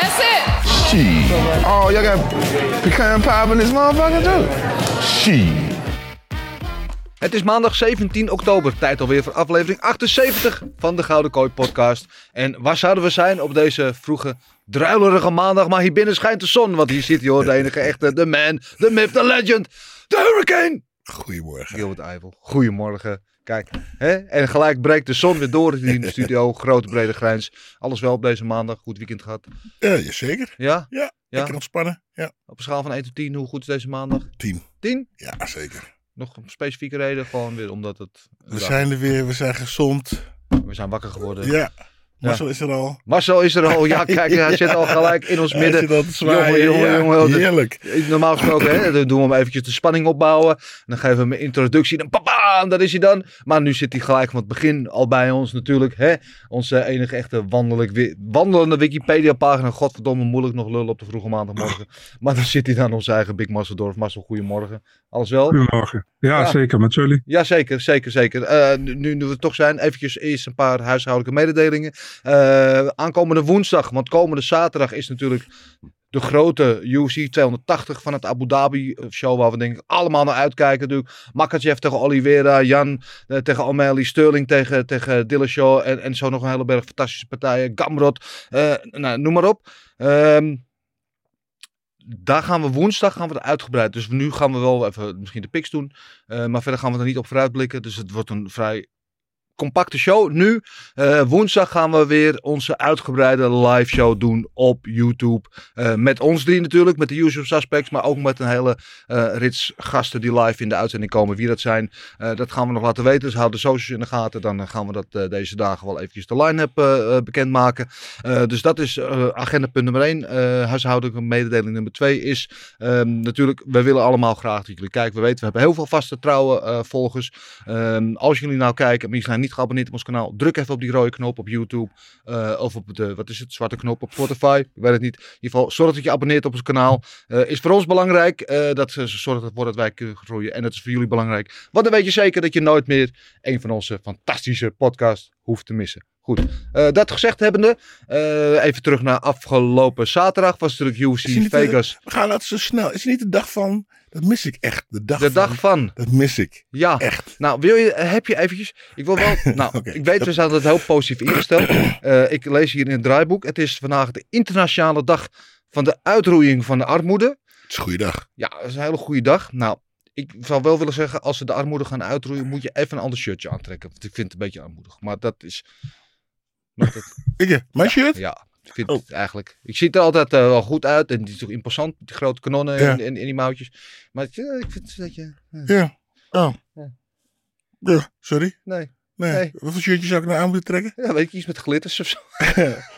That's it. Shit. Oh, y'all got pecan pie in this motherfucker too? Shit. Het is maandag 17 oktober, tijd alweer voor aflevering 78 van de Gouden Kooi podcast. En waar zouden we zijn op deze vroege, druilerige maandag? Maar hier binnen schijnt de zon, want hier zit hij hoor, de enige echte, de man, de myth, de legend, de hurricane. Goedemorgen. Gilbert Eiffel, goedemorgen. Kijk, hè? en gelijk breekt de zon weer door in de studio, grote brede grijns. Alles wel op deze maandag, goed weekend gehad. Ja, jazeker. Ja? Ja, lekker ontspannen. Ja, Op een schaal van 1 tot 10, hoe goed is deze maandag? tien. 10? Ja, zeker. Nog een specifieke reden, gewoon weer omdat het... We zijn er weer, we zijn gezond. we zijn wakker geworden. Ja, Marcel is er al. Marcel is er al. Ja, kijk, hij zit al gelijk in ons Hij midden. Jongen, jongen, Ja, jongen. Heerlijk. Normaal gesproken, hè, dan doen we hem eventjes de spanning opbouwen. Dan geven we hem een introductie. Dan papa, daar is hij dan. Maar nu zit hij gelijk van het begin al bij ons natuurlijk. Hè? Onze enige echte wandelelijk, wi- wandelende Wikipedia-pagina. Godverdomme, moeilijk nog lullen op de vroege maandagmorgen. Maar dan zit hij dan onze eigen Big Marceldorf. Marcel, goedemorgen. Alles wel? Goedemorgen. Ja, Ja. zeker met jullie. Ja, zeker, zeker, zeker. Eh, nu, nu we er toch zijn, eventjes eerst een paar huishoudelijke mededelingen. Eh, aankomende woensdag, want komende zaterdag is natuurlijk de grote UFC 280 van het Abu Dhabi show, waar we denk ik allemaal naar uitkijken. Natuurlijk. Makachev tegen Oliveira, Jan eh, tegen O'Malley, Sterling tegen, tegen Dillashaw en, en zo nog een hele berg fantastische partijen. Gamrot, eh, nou, noem maar op. Ehm, daar gaan we woensdag gaan we er uitgebreid. Dus nu gaan we wel even misschien de picks doen. Maar verder gaan we er niet op vooruitblikken. Dus het wordt een vrij compacte show. Nu, eh, woensdag gaan we weer onze uitgebreide live show doen op YouTube. Eh, met ons drie natuurlijk, met de usual suspects. Maar ook met een hele eh, rits gasten die live in de uitzending komen. Wie dat zijn, dat gaan we nog laten weten. Dus houd de socials in de gaten. Dan gaan we dat deze dagen wel eventjes de line-up bekendmaken. Dus dat is agenda punt nummer 1. huishoudelijke mededeling nummer 2 is Ehm, natuurlijk, we willen allemaal graag dat jullie kijken. We weten, we hebben heel veel vaste trouwe volgers. Ehm, als jullie nou kijken, je zijn niet geabonneerd op ons kanaal, druk even op die rode knop op YouTube. eh, of op de, wat is het, zwarte knop op Spotify. Ik weet het niet. In ieder geval, zorg dat je abonneert op ons kanaal. Eh, is voor ons belangrijk. eh, dat ze zorgt ervoor dat wij kunnen groeien. En dat is voor jullie belangrijk. Want dan weet je zeker dat je nooit meer een van onze fantastische podcasts hoeft te missen. Goed, dat gezegd hebbende, even terug naar afgelopen zaterdag. Was natuurlijk UFC Vegas. We gaan altijd zo snel. Is het niet de dag van? Dat mis ik echt. De dag De van. dag van. Dat mis ik. Ja. Echt. Nou, wil je, heb je eventjes... Ik wil wel... Nou, ik weet, we zijn altijd heel positief ingesteld. Eh, ik lees hier in het draaiboek. Het is vandaag de internationale dag van de uitroeiing van de armoede. Het is een goede dag. Ja, dat is een hele goede dag. Nou, ik zou wel willen zeggen, als ze de armoede gaan uitroeien, moet je even een ander shirtje aantrekken. Want ik vind het een beetje armoedig. Maar dat is... maar dat- Ik, mijn shirt? ja, ik vind Oh. het eigenlijk. Ik zie er altijd eh, wel goed uit. En die is toch imposant, die grote kanonnen Ja. en, en, en die mouwtjes. Maar het, eh, ik vind het een beetje... eh, Ja. Oh. Ja. Ja, sorry. nee. Nee. Nee. Wat voor shirtje zou ik nou aan moeten trekken? Ja, weet je, iets met glitters of zo.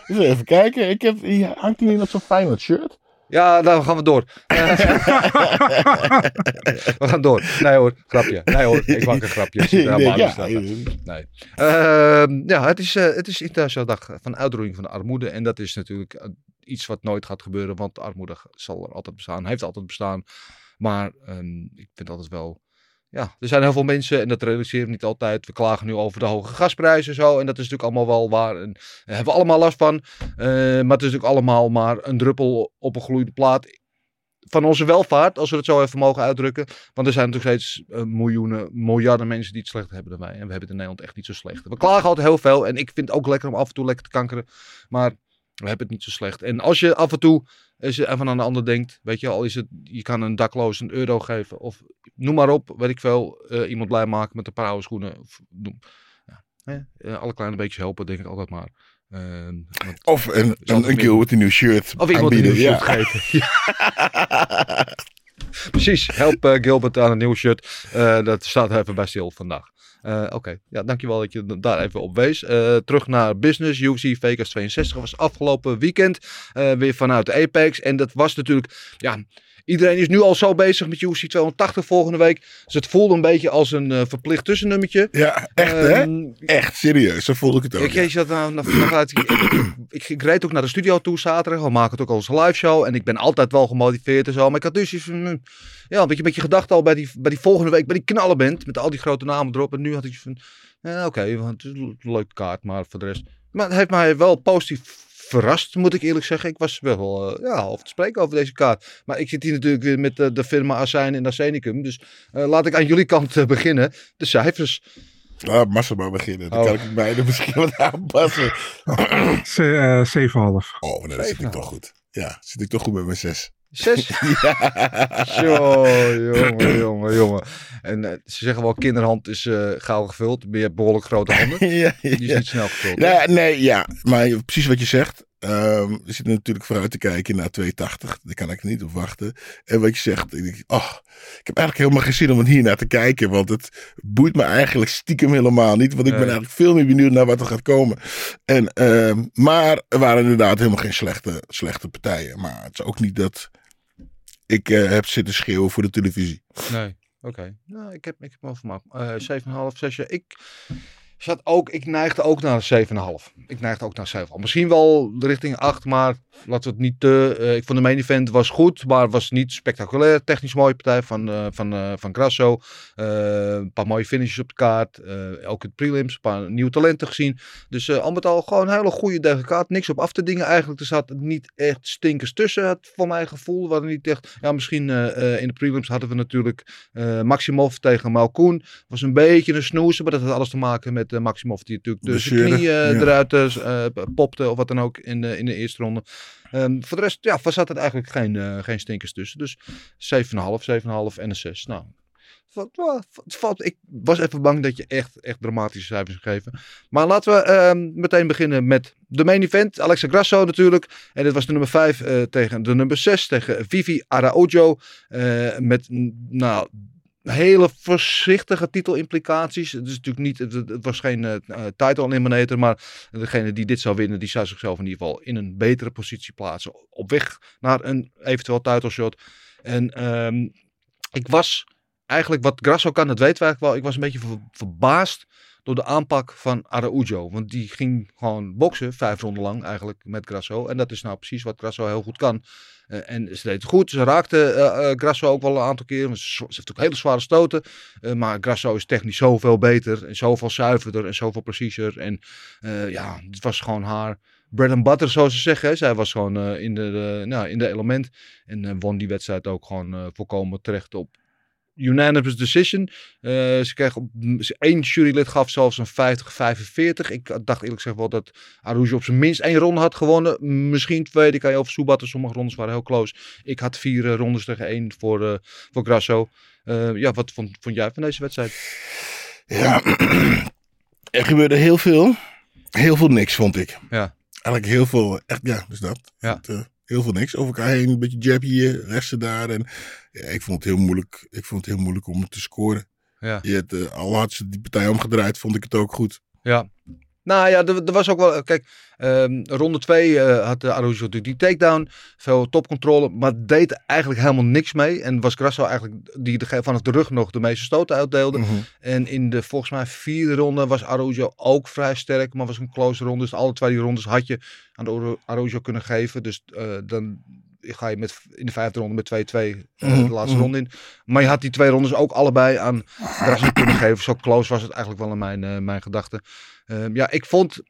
Even kijken. Ik heb, hier hangt hier niet op zo'n fijn shirt? Ja, nou gaan we door. Eh, we gaan door. Nee hoor, grapje. Nee hoor, ik maak een grapje. Niet ja, snappen. Nee. Ehm, ja, het is, eh, het is internationale dag van uitroeiing van de armoede. En dat is natuurlijk eh, iets wat nooit gaat gebeuren. Want de armoede zal er altijd bestaan. Heeft altijd bestaan. Maar ehm, ik vind altijd wel... Ja, er zijn heel veel mensen en dat realiseren we niet altijd. We klagen nu over de hoge gasprijzen en zo. En dat is natuurlijk allemaal wel waar. En daar hebben we allemaal last van. Eh, maar het is natuurlijk allemaal maar een druppel op een gloeiende plaat van onze welvaart, als we het zo even mogen uitdrukken. Want er zijn natuurlijk steeds eh, miljoenen, miljarden mensen die het slechter hebben dan wij. En we hebben het in Nederland echt niet zo slecht. We klagen altijd heel veel. En ik vind het ook lekker om af en toe lekker te kankeren. Maar we hebben het niet zo slecht. En als je af en toe eens even aan de ander denkt. Weet je, al is het, je kan een dakloos een euro geven. Of noem maar op, weet ik veel. eh, iemand blij maken met een paar oude schoenen. Of, noem, ja, hè, eh, alle kleine beetjes helpen, denk ik altijd maar. Ehm, want- Of een, een, een keer met een nieuw shirt of iemand een aanbieden. nieuw shirt ja. geven. Ja. Precies, help eh, Gilbert aan een nieuw shirt. Dat staat even bij stil vandaag. Eh, Oké, ja, dankjewel dat je daar even op wees. Eh, terug naar business. UFC Vegas 62 was afgelopen weekend eh, weer vanuit Apex. En dat was natuurlijk, ja, iedereen is nu al zo bezig met UFC 280 volgende week. Dus het voelde een beetje als een eh, verplicht tussennummertje. Ja, echt hè? Ehm, Echt, serieus. Zo voelde ik het ook. ik, je zat nou, uit, ik, ik, ik reed ook naar de studio toe zaterdag. We maken het ook als een live show. En ik ben altijd wel gemotiveerd en zo. Maar ik had dus iets van, hm, ja, een beetje, gedacht al bij die, bij die volgende week, bij die knallenband. Met al die grote namen erop. En nu had ik van, eh, oké, want het is een leuke kaart. Maar voor de rest. Maar het heeft mij wel positief verrast, moet ik eerlijk zeggen. Ik was wel eh, ja, over te spreken over deze kaart. Maar ik zit hier natuurlijk weer met eh, de firma Azijn en Arsenicum. Dus eh, laat ik aan jullie kant beginnen. De cijfers. Laat Massa maar beginnen. Dan Oh. kan ik mij misschien wat aanpassen. eh, 7,5. Oh, nee, dan zit ik toch goed. Ja, zit ik toch goed met mijn zes. Zes. Ja. Zo, jongen, jongen, jongen. En eh, ze zeggen wel, kinderhand is eh gauw gevuld. Maar je hebt behoorlijk grote handen. ja, Die is ja. niet snel gevuld. Nee, nee, ja. Maar precies wat je zegt. Ehm, we zitten natuurlijk vooruit te kijken naar 280. Daar kan ik niet op wachten. En wat je zegt, ik, denk, oh, ik heb eigenlijk helemaal geen zin om hier naar te kijken. Want het boeit me eigenlijk stiekem helemaal niet. Want ik ben eigenlijk veel meer benieuwd naar wat er gaat komen. En, ehm, maar er waren inderdaad helemaal geen slechte, slechte partijen. Maar het is ook niet dat ik eh, heb zitten schreeuwen voor de televisie. Nee, oké. Nou, ik heb, ik heb wel vermaakt. Eh 7,5, 6. Ik zat ook, ik neigde ook naar een 7,5. Ik neigde ook naar 7,5. Misschien wel richting 8, maar laten we het niet te... eh, ik vond de main event was goed, maar was niet spectaculair. Technisch mooie partij van, eh, van, eh, van Grasso. Een paar mooie finishes op de kaart. Ook het prelims, een paar nieuwe talenten gezien. Dus al met al gewoon een hele goede derde kaart. Niks op af te dingen eigenlijk. Er zat niet echt stinkers tussen, het, voor mijn gevoel. We hadden niet echt... Ja, misschien in de prelims hadden we natuurlijk Maximov tegen Malkoen. Was een beetje een snoezer, maar dat had alles te maken met eh, Maximov die natuurlijk de knie eh, eruit eh, popte of wat dan ook in de, in de eerste ronde. Ehm, voor de rest, ja, zat er eigenlijk geen, geen stinkers tussen. Dus 7,5, 7,5 en een 6. Nou, valt, het ik was even bang dat je echt, echt dramatische cijfers geven. Maar laten we ehm, meteen beginnen met de main event. Alexa Grasso natuurlijk. En dit was de nummer 5 eh, tegen de nummer 6. Tegen Vivi Araújo. eh, met, nou, hele voorzichtige titelimplicaties. Het, is natuurlijk niet, het, het was geen eh, title eliminator. Maar degene die dit zou winnen, die zou zichzelf in ieder geval in een betere positie plaatsen. Op weg naar een eventueel title shot. En ehm, ik was eigenlijk wat Grasso kan, dat weten we eigenlijk wel. Ik was een beetje ver- verbaasd door de aanpak van Araujo. Want die ging gewoon boksen, vijf ronden lang eigenlijk met Grasso. En dat is nou precies wat Grasso heel goed kan. Eh, en ze deed het goed. Ze raakte eh, eh, Grasso ook wel een aantal keer. want Ze, heeft ook hele zware stoten. Maar Grasso is technisch zoveel beter. En zoveel zuiverder en zoveel preciezer. En ja, het was gewoon haar bread and butter, zoals ze zeggen. Zij was gewoon in, de, nou, in de element. En won die wedstrijd ook gewoon volkomen terecht op unanimous decision. Eh, ze kreeg op, één jurylid gaf zelfs een 50-45. Ik dacht eerlijk gezegd wel dat Arouge op zijn minst één ronde had gewonnen. Misschien twee, die kan je over Soebatten. Sommige rondes waren heel close. Ik had vier eh, rondes tegen één voor, eh, voor Grasso. Ja, wat vond, vond jij van deze wedstrijd? Ja, er gebeurde heel veel. Heel veel niks, vond ik. Ja. Eigenlijk heel veel, echt, ja, dus dat. Ja. Het, heel veel niks. Over elkaar heen, een beetje jab hier, resten daar. En ja, ik vond het heel moeilijk. Ik vond het heel moeilijk om te scoren. Ja. Je hebt, eh, al had ze die partij omgedraaid, vond ik het ook goed. Ja. Nou ja, er, er was ook wel. Kijk, ehm, ronde 2 had uh, Araujo natuurlijk die takedown. Veel topcontrole. Maar deed eigenlijk helemaal niks mee. En was Grasso eigenlijk die de, vanaf de rug nog de meeste stoten uitdeelde. Mhm. En in de volgens mij vierde ronde was Araujo ook vrij sterk. Maar was een close ronde. Dus alle twee die rondes had je aan de Araujo kunnen geven. Dus eh, dan ga je met, in de vijfde ronde met 2-2 eh, Mhm, de laatste mhm. ronde in. Maar je had die twee rondes ook allebei aan Grasso kunnen geven. Zo close was het eigenlijk wel in mijn, eh, mijn gedachten. Ehm, ja, ik vond...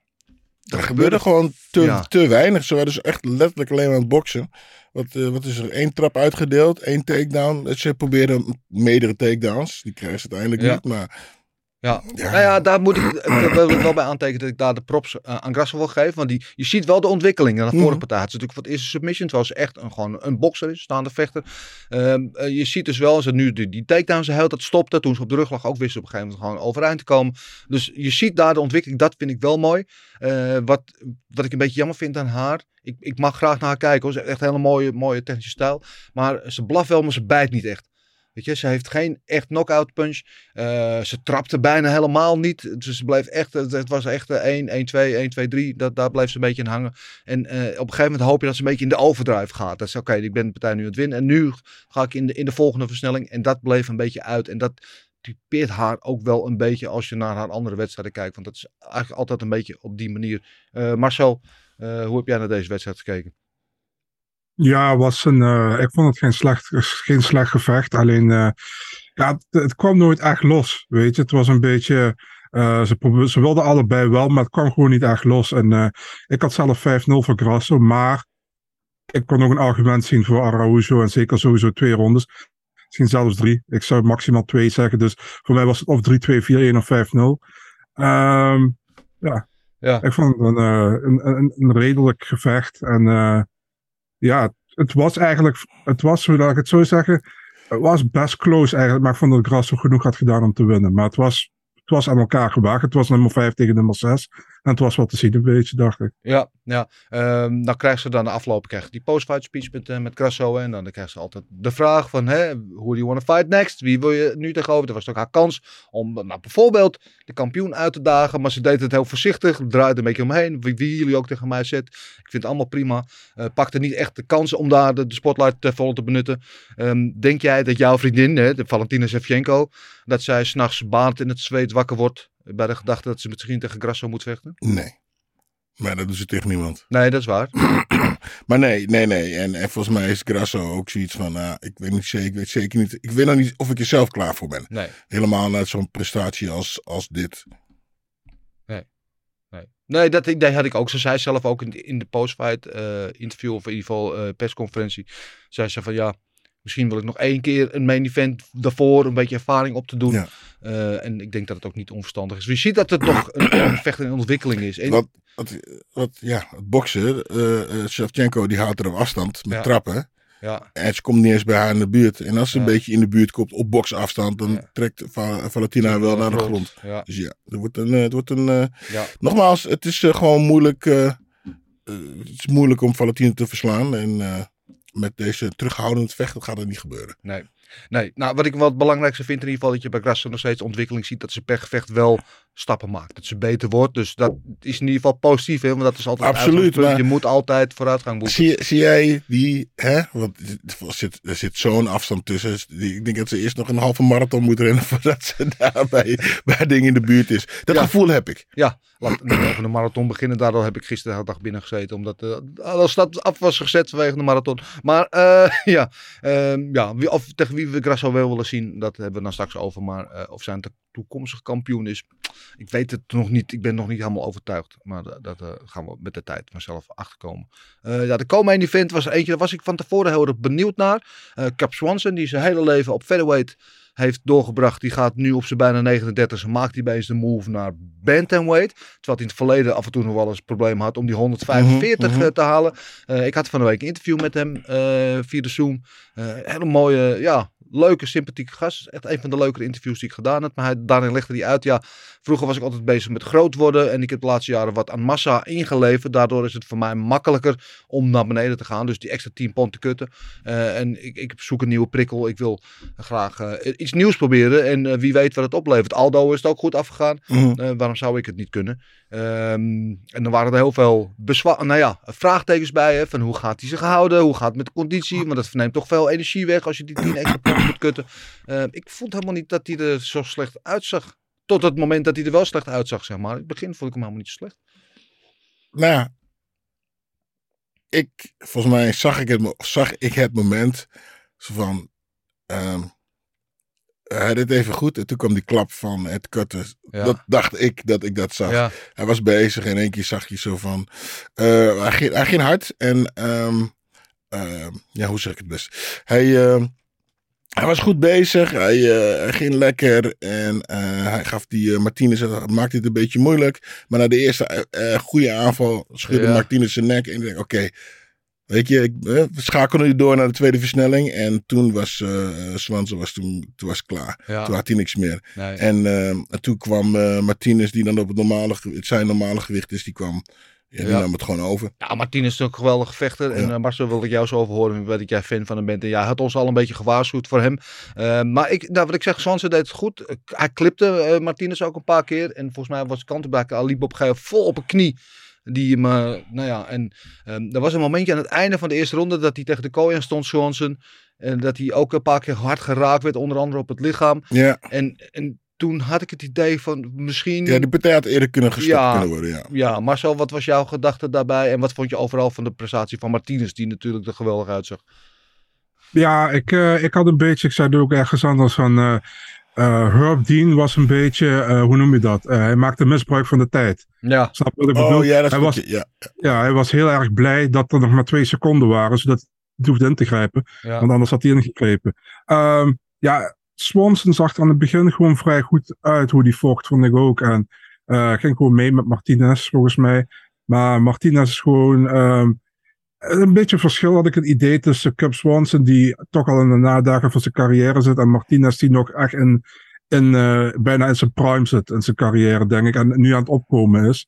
Er gebeurde gewoon te, Ja. te weinig. Ze waren dus echt letterlijk alleen aan het boksen. Wat, eh, wat is er? Eén trap uitgedeeld, één takedown. Ze probeerden meerdere takedowns. Die krijgen ze uiteindelijk Ja. niet. Maar Ja. Ja. Nou ja, daar moet ik wil wel bij aantekenen dat ik daar de props eh, aan Grasso wil geven. Want die, je ziet wel de ontwikkeling. Na de vorige Mhm. partij had natuurlijk voor het eerste submission. Terwijl ze echt een, gewoon een bokser is, staande vechter. Ehm, eh, je ziet dus wel, ze nu die, die takedowns dat stopte. Toen ze op de rug lag ook wist ze op een gegeven moment gewoon overeind te komen. Dus je ziet daar de ontwikkeling. Dat vind ik wel mooi. Eh, wat, wat ik een beetje jammer vind aan haar. Ik, ik mag graag naar haar kijken hoor. Ze heeft echt een hele mooie, mooie technische stijl. Maar ze blaft wel, maar ze bijt niet echt. Weet je, ze heeft geen echt knockout punch. Eh, ze trapte bijna helemaal niet. Dus ze bleef echt, het was echt eh, 1, 1, 2, 1, 2, 3. Dat, daar bleef ze een beetje in hangen. En eh, op een gegeven moment hoop je dat ze een beetje in de overdrive gaat. Dat is oké, ik ben de partij nu aan het winnen. En nu ga ik in de, in de volgende versnelling. En dat bleef een beetje uit. En dat typeert haar ook wel een beetje als je naar haar andere wedstrijden kijkt. Want dat is eigenlijk altijd een beetje op die manier. Eh, Marcel, hoe heb jij naar deze wedstrijd gekeken? Ja, was een, eh, ik vond het geen slecht, geen slecht gevecht. Alleen, eh, ja, het, het kwam nooit echt los. Weet je, het was een beetje. eh, ze, ze wilden allebei wel, maar het kwam gewoon niet echt los. En ik had zelf 5-0 voor Grasso, maar ik kon ook een argument zien voor Araujo en zeker sowieso twee rondes. Misschien zelfs drie. Ik zou maximaal twee zeggen. Dus voor mij was het of 3-2, 4-1 of 5-0. Ehm, ja. Ja. ik vond het een, een, een, een redelijk gevecht. En ja, het, was eigenlijk, het was, hoe ik het zo zeggen, het was best close eigenlijk. Maar ik vond dat Grasso genoeg had gedaan om te winnen. Maar het was, het was aan elkaar gewaagd. Het was nummer 5 tegen nummer 6. En het was wat te zien een beetje, dacht ik. Ja, ja. Ehm, dan krijgt ze dan de afloop krijgt die post-fight speech met, eh, met. En dan krijgt ze altijd de vraag van, hè, who do you want to fight next? Wie wil je nu tegenover? Dat was ook haar kans om nou, bijvoorbeeld de kampioen uit te dagen. Maar ze deed het heel voorzichtig, draaide een beetje omheen. Wie, wie jullie ook tegen mij zet. Ik vind het allemaal prima. Eh, pakte niet echt de kans om daar de, de spotlight uh, vol te benutten. Ehm, denk jij dat jouw vriendin, hè, de Valentina Shevchenko, dat zij s'nachts baant in het zweet wakker wordt bij de gedachte dat ze misschien tegen Grasso moet vechten? Nee. Maar dat doen ze tegen niemand. Nee, dat is waar. Maar nee, nee, nee. En, en volgens mij is Grasso ook zoiets van, ah, ik weet niet zeker, ik weet zeker niet, ik weet nog niet of ik er zelf klaar voor ben. Nee. Helemaal naar zo'n prestatie als, als dit. Nee. Nee, nee dat idee had ik ook. Ze zei zelf ook in, in de postfight eh interview, of in ieder geval eh, persconferentie, zei ze van ja, misschien wil ik nog één keer een main event daarvoor, een beetje ervaring op te doen. Ja. Eh, en ik denk dat het ook niet onverstandig is. Je ziet dat het toch een, een vechter in ontwikkeling is. En, Wat, wat, wat, ja, het boksen, eh, Shevchenko die houdt er op afstand met Ja. trappen. ja, En ze komt niet eens bij haar in de buurt. En als ze Ja. een beetje in de buurt komt op boksafstand, dan Ja. trekt Va- Valentina wel naar de grond. Dus ja, het wordt een, het wordt een nogmaals, het is gewoon moeilijk, het is moeilijk om Valentina te verslaan. En met deze terughoudend vechten gaat dat niet gebeuren. Nee. Nee, nou wat ik wel het belangrijkste vind in ieder geval dat je bij Grasso nog steeds ontwikkeling ziet dat ze per gevecht wel stappen maakt. Dat ze beter wordt. Dus dat is in ieder geval positief, hè? want dat is altijd Absoluut, maar- Je moet altijd vooruitgang boeken. Zie, zie jij die, hè? Want er zit, er zit zo'n afstand tussen. Ik denk dat ze eerst nog een halve marathon moet rennen voordat ze daar bij, bij dingen in de buurt is. Dat Ja. gevoel heb ik. Ja, laat over de marathon beginnen. Daardoor heb ik gisteren de hele dag binnen gezeten. Omdat eh als dat af was gezet vanwege de marathon. Maar eh, ja, ehm, ja wie, of tegen wie we Grasso wel willen zien, dat hebben we dan straks over. Maar eh, of zijn to- toekomstige kampioen is, ik weet het nog niet. Ik ben nog niet helemaal overtuigd. Maar dat, dat eh, gaan we met de tijd vanzelf achterkomen. Eh ja, de komende event was eentje, daar was ik van tevoren heel erg benieuwd naar. Eh Cap Swanson, die zijn hele leven op featherweight heeft doorgebracht. Die gaat nu op zijn bijna 39 maakt hij bij de move naar bantamweight. Terwijl hij in het verleden af en toe nog wel eens het probleem had om die 145 Mhm, mhm. te halen. Ik had van de week een interview met hem via de Zoom. Eh, hele mooie, ja, leuke, sympathieke gast. Echt een van de leukere interviews die ik gedaan heb. Maar hij, daarin legde hij uit, ja, vroeger was ik altijd bezig met groot worden. En ik heb de laatste jaren wat aan massa ingeleverd. Daardoor is het voor mij makkelijker om naar beneden te gaan. Dus die extra 10 pond te kutten. Eh, en ik, ik zoek een nieuwe prikkel. Ik wil graag eh, iets nieuws proberen. En eh, wie weet wat het oplevert. Aldo is het ook goed afgegaan. Mhm. Waarom zou ik het niet kunnen? Ehm, en dan waren er heel veel nou ja, vraagtekens bij. Hè, van hoe gaat hij zich houden? Hoe gaat het met de conditie? Want dat neemt toch veel energie weg als je die 10 extra kutten. Eh, ik vond helemaal niet dat hij er zo slecht uitzag. Tot het moment dat hij er wel slecht uitzag, zeg maar. In het begin vond ik hem helemaal niet zo slecht. Nou ja, ik, volgens mij zag ik het, zag ik het moment zo van, ehm, hij deed even goed en toen kwam die klap van het kutten. Ja. Dat dacht ik dat ik dat zag. Ja, Hij was bezig en in één keer zag je zo van, eh, hij, ging, hij ging hard en, ehm, ehm, ja, hoe zeg ik het best? Hij, hij was goed bezig, hij, eh, ging lekker en eh, hij gaf die eh, Martinez, het maakte het een beetje moeilijk. Maar na de eerste goede aanval schudde Ja. Martinez zijn nek en ik denk, oké, weet je, ik, we schakelen nu door naar de tweede versnelling. En toen was uh, Swanson was toen, toen was het klaar. ja. Toen had hij niks meer. Nee. En, en toen kwam Martinez, die dan op het normale, het zijn normale gewicht is, die kwam Ja, die Ja. nam het gewoon over. Ja, Martinez is een geweldige vechter. En Ja. eh, Marcel wil ik jou zo over horen wat jij fan van hem bent. En jij had ons al een beetje gewaarschuwd voor hem. Eh, maar ik, nou, wat ik zeg, Swanson deed het goed. Eh, Hij clipte Martinez ook een paar keer. En volgens mij was Kantenbak al liep op een vol op een knie. Die hem, nou ja, en ehm, er was een momentje aan het einde van de eerste ronde dat hij tegen de kooi aan stond, Swanson. En dat hij ook een paar keer hard geraakt werd, onder andere op het lichaam. Ja, En, en toen had ik het idee van misschien... ja die partij had eerder kunnen gestopt Ja. kunnen worden. Ja. Ja, Marcel, wat was jouw gedachte daarbij? En wat vond je overal van de prestatie van Martinez, die natuurlijk er geweldig uitzag? Ja, ik, eh, ik had een beetje, ik zei het ook ergens anders van. eh, eh, Herb Dean was een beetje, eh, hoe noem je dat? Eh, hij maakte misbruik van de tijd. Ja, Snap je wat ik bedoel? Oh ja, dat is hij, was. Ja. ja, hij was heel erg blij dat er nog maar twee seconden waren, zodat hij hoefde in te grijpen. ja. Want anders had hij ingegrepen. Ehm, ja, Swanson zag er aan het begin gewoon vrij goed uit hoe die vocht, vond ik ook. En eh, ging gewoon mee met Martinez, volgens mij. Maar Martinez is gewoon ehm, een beetje verschil, had ik het idee, tussen Cub Swanson, die toch al in de nadagen van zijn carrière zit, en Martinez, die nog echt in, in, eh, bijna in zijn prime zit, in zijn carrière, denk ik, en nu aan het opkomen is.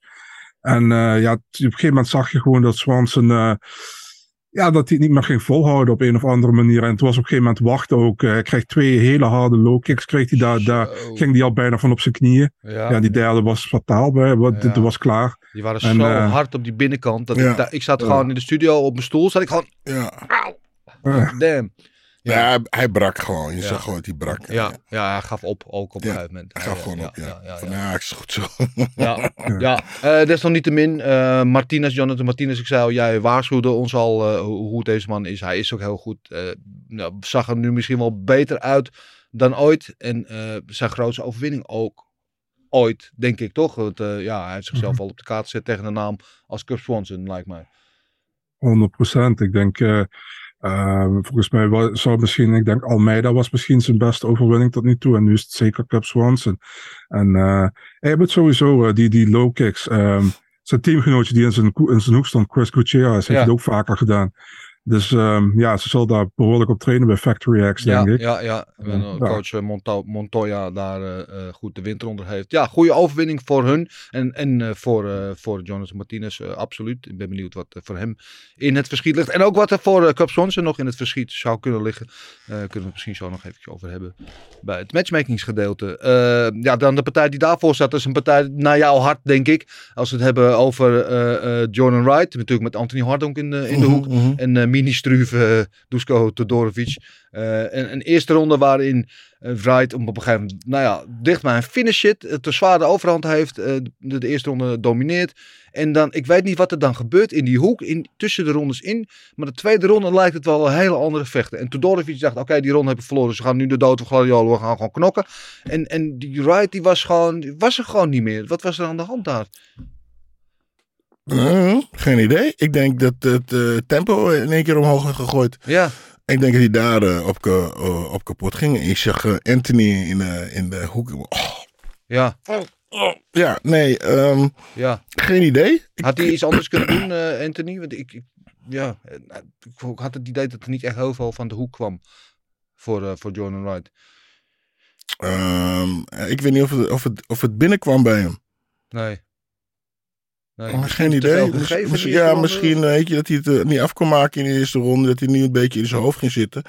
En eh, ja, op een gegeven moment zag je gewoon dat Swanson, ja, dat hij het niet meer ging volhouden op een of andere manier. En het was op een gegeven moment wachten ook. Eh, Hij kreeg twee hele harde low kicks, kreeg hij daar, daar ging hij al bijna van op zijn knieën. Ja, Ja, die derde was fataal bij, Ja. dit was klaar. die waren en, zo eh, hard op die binnenkant. Dat Ja. ik, daar- ik zat gewoon in de studio op mijn stoel, zat ik gewoon, Ja. Damn. Ja, hij, hij brak gewoon. Je Ja. zag gewoon dat hij brak. Ja, ja, hij gaf op, ook op een gegeven moment. Hij gaf gewoon ja, op, ja. Ja, ja, Van, ja. ja, is goed zo. Ja, ja. Eh, desalniettemin, eh Martinez, Jonathan Martinez, ik zei al, jij waarschuwde ons al eh, hoe, hoe deze man is. Hij is ook heel goed. eh nou, zag er nu misschien wel beter uit dan ooit. En eh, zijn grootste overwinning ook ooit, denk ik toch? Want, eh, ja, hij heeft zichzelf al op de kaart gezet tegen een naam als Cub Swanson, lijkt mij. 100%. Ik denk, eh, eh, volgens mij wa- zou misschien, ik denk Almeida was misschien zijn beste overwinning tot nu toe. En nu is het zeker Cub Swanson. En eh hij sowieso, eh, die, die low kicks. ehm, zijn teamgenootje die in zijn, in zijn hoek stond, Chris Gutierrez, heeft Ja. het ook vaker gedaan. Dus ehm, ja, ze zal daar behoorlijk op trainen bij Factory X, denk ik. ja, ja. En, eh, coach eh, Monto- Montoya daar eh, goed de winter onder heeft. Ja, goede overwinning voor hun. En, en voor, voor Jonathan Martinez, absoluut. Ik ben benieuwd wat er voor hem in het verschiet ligt. En ook wat er voor Cup Swanson nog in het verschiet zou kunnen liggen. Kunnen we het misschien zo nog even over hebben. Bij het matchmakingsgedeelte. Ja, dan de partij die daarvoor staat. Is een partij naar jouw hart, denk ik. Als we het hebben over Jordan Wright. Natuurlijk met Anthony Hardonk in de, in de hoek. Mhm. En mini-struve uh, Dusko Todorovic. Uh, een, een, eerste ronde waarin uh, Wright op een gegeven moment, nou ja, dicht bij een finish zit. Te zwaar de overhand heeft. de, de, eerste ronde domineert. En dan, ik weet niet wat er dan gebeurt in die hoek, in, tussen de rondes in. Maar de tweede ronde lijkt het wel een hele andere vechten. En Todorovic dacht, oké, die ronde heb ik verloren. We gaan nu de dood van Gladiolo, we gaan gewoon knokken. En, en die Wright, die was gewoon, was er gewoon niet meer. Wat was er aan de hand daar? Uh, geen idee. Ik denk dat het uh, tempo in één keer omhoog is gegooid. Ja. Ik denk dat hij daar uh, op, uh, op, kapot ging. Ik zag Anthony in, in de hoek. Oh. Ja. Oh. Ja, nee. Um, ja. Geen idee. Had hij iets anders kunnen doen, Anthony? Want ik, ik, ja, ik had het idee dat er niet echt heel veel van de hoek kwam voor, voor Jordan Wright. Um, ik weet niet of het, of, het, of het binnenkwam bij hem. Nee. Nee, oh, geen idee. Misschien, misschien, ja, misschien weet je dat hij het uh, niet af kon maken in de eerste ronde. Dat hij nu een beetje in zijn hoofd ging zitten.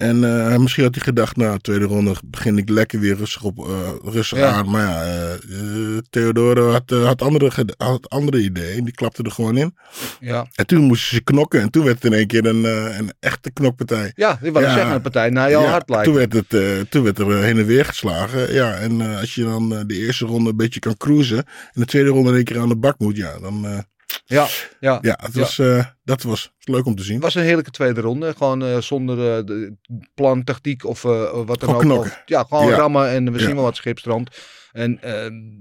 En uh, misschien had hij gedacht, nou, tweede ronde begin ik lekker weer rustig, op, uh, rustig ja. aan. Maar ja, uh, Theodore had, had, andere, had andere ideeën. Die klapte er gewoon in. Ja. En toen moesten ze knokken. En toen werd het in één keer een, een echte knokpartij. Ja, ik wou ja. zeggen, een partij naar jouw ja, hart lijkt. Toen werd, het, toen werd er heen en weer geslagen. Ja, en als je dan de eerste ronde een beetje kan cruisen. En de tweede ronde in één keer aan de bak moet, ja, dan... Ja, ja, ja, het was, ja. Uh, dat was leuk om te zien. Het was een heerlijke tweede ronde. Gewoon uh, zonder uh, plan, tactiek of wat dan gewoon ook. Knokken. Ja, gewoon ja. rammen en we zien wel wat schipstrand. En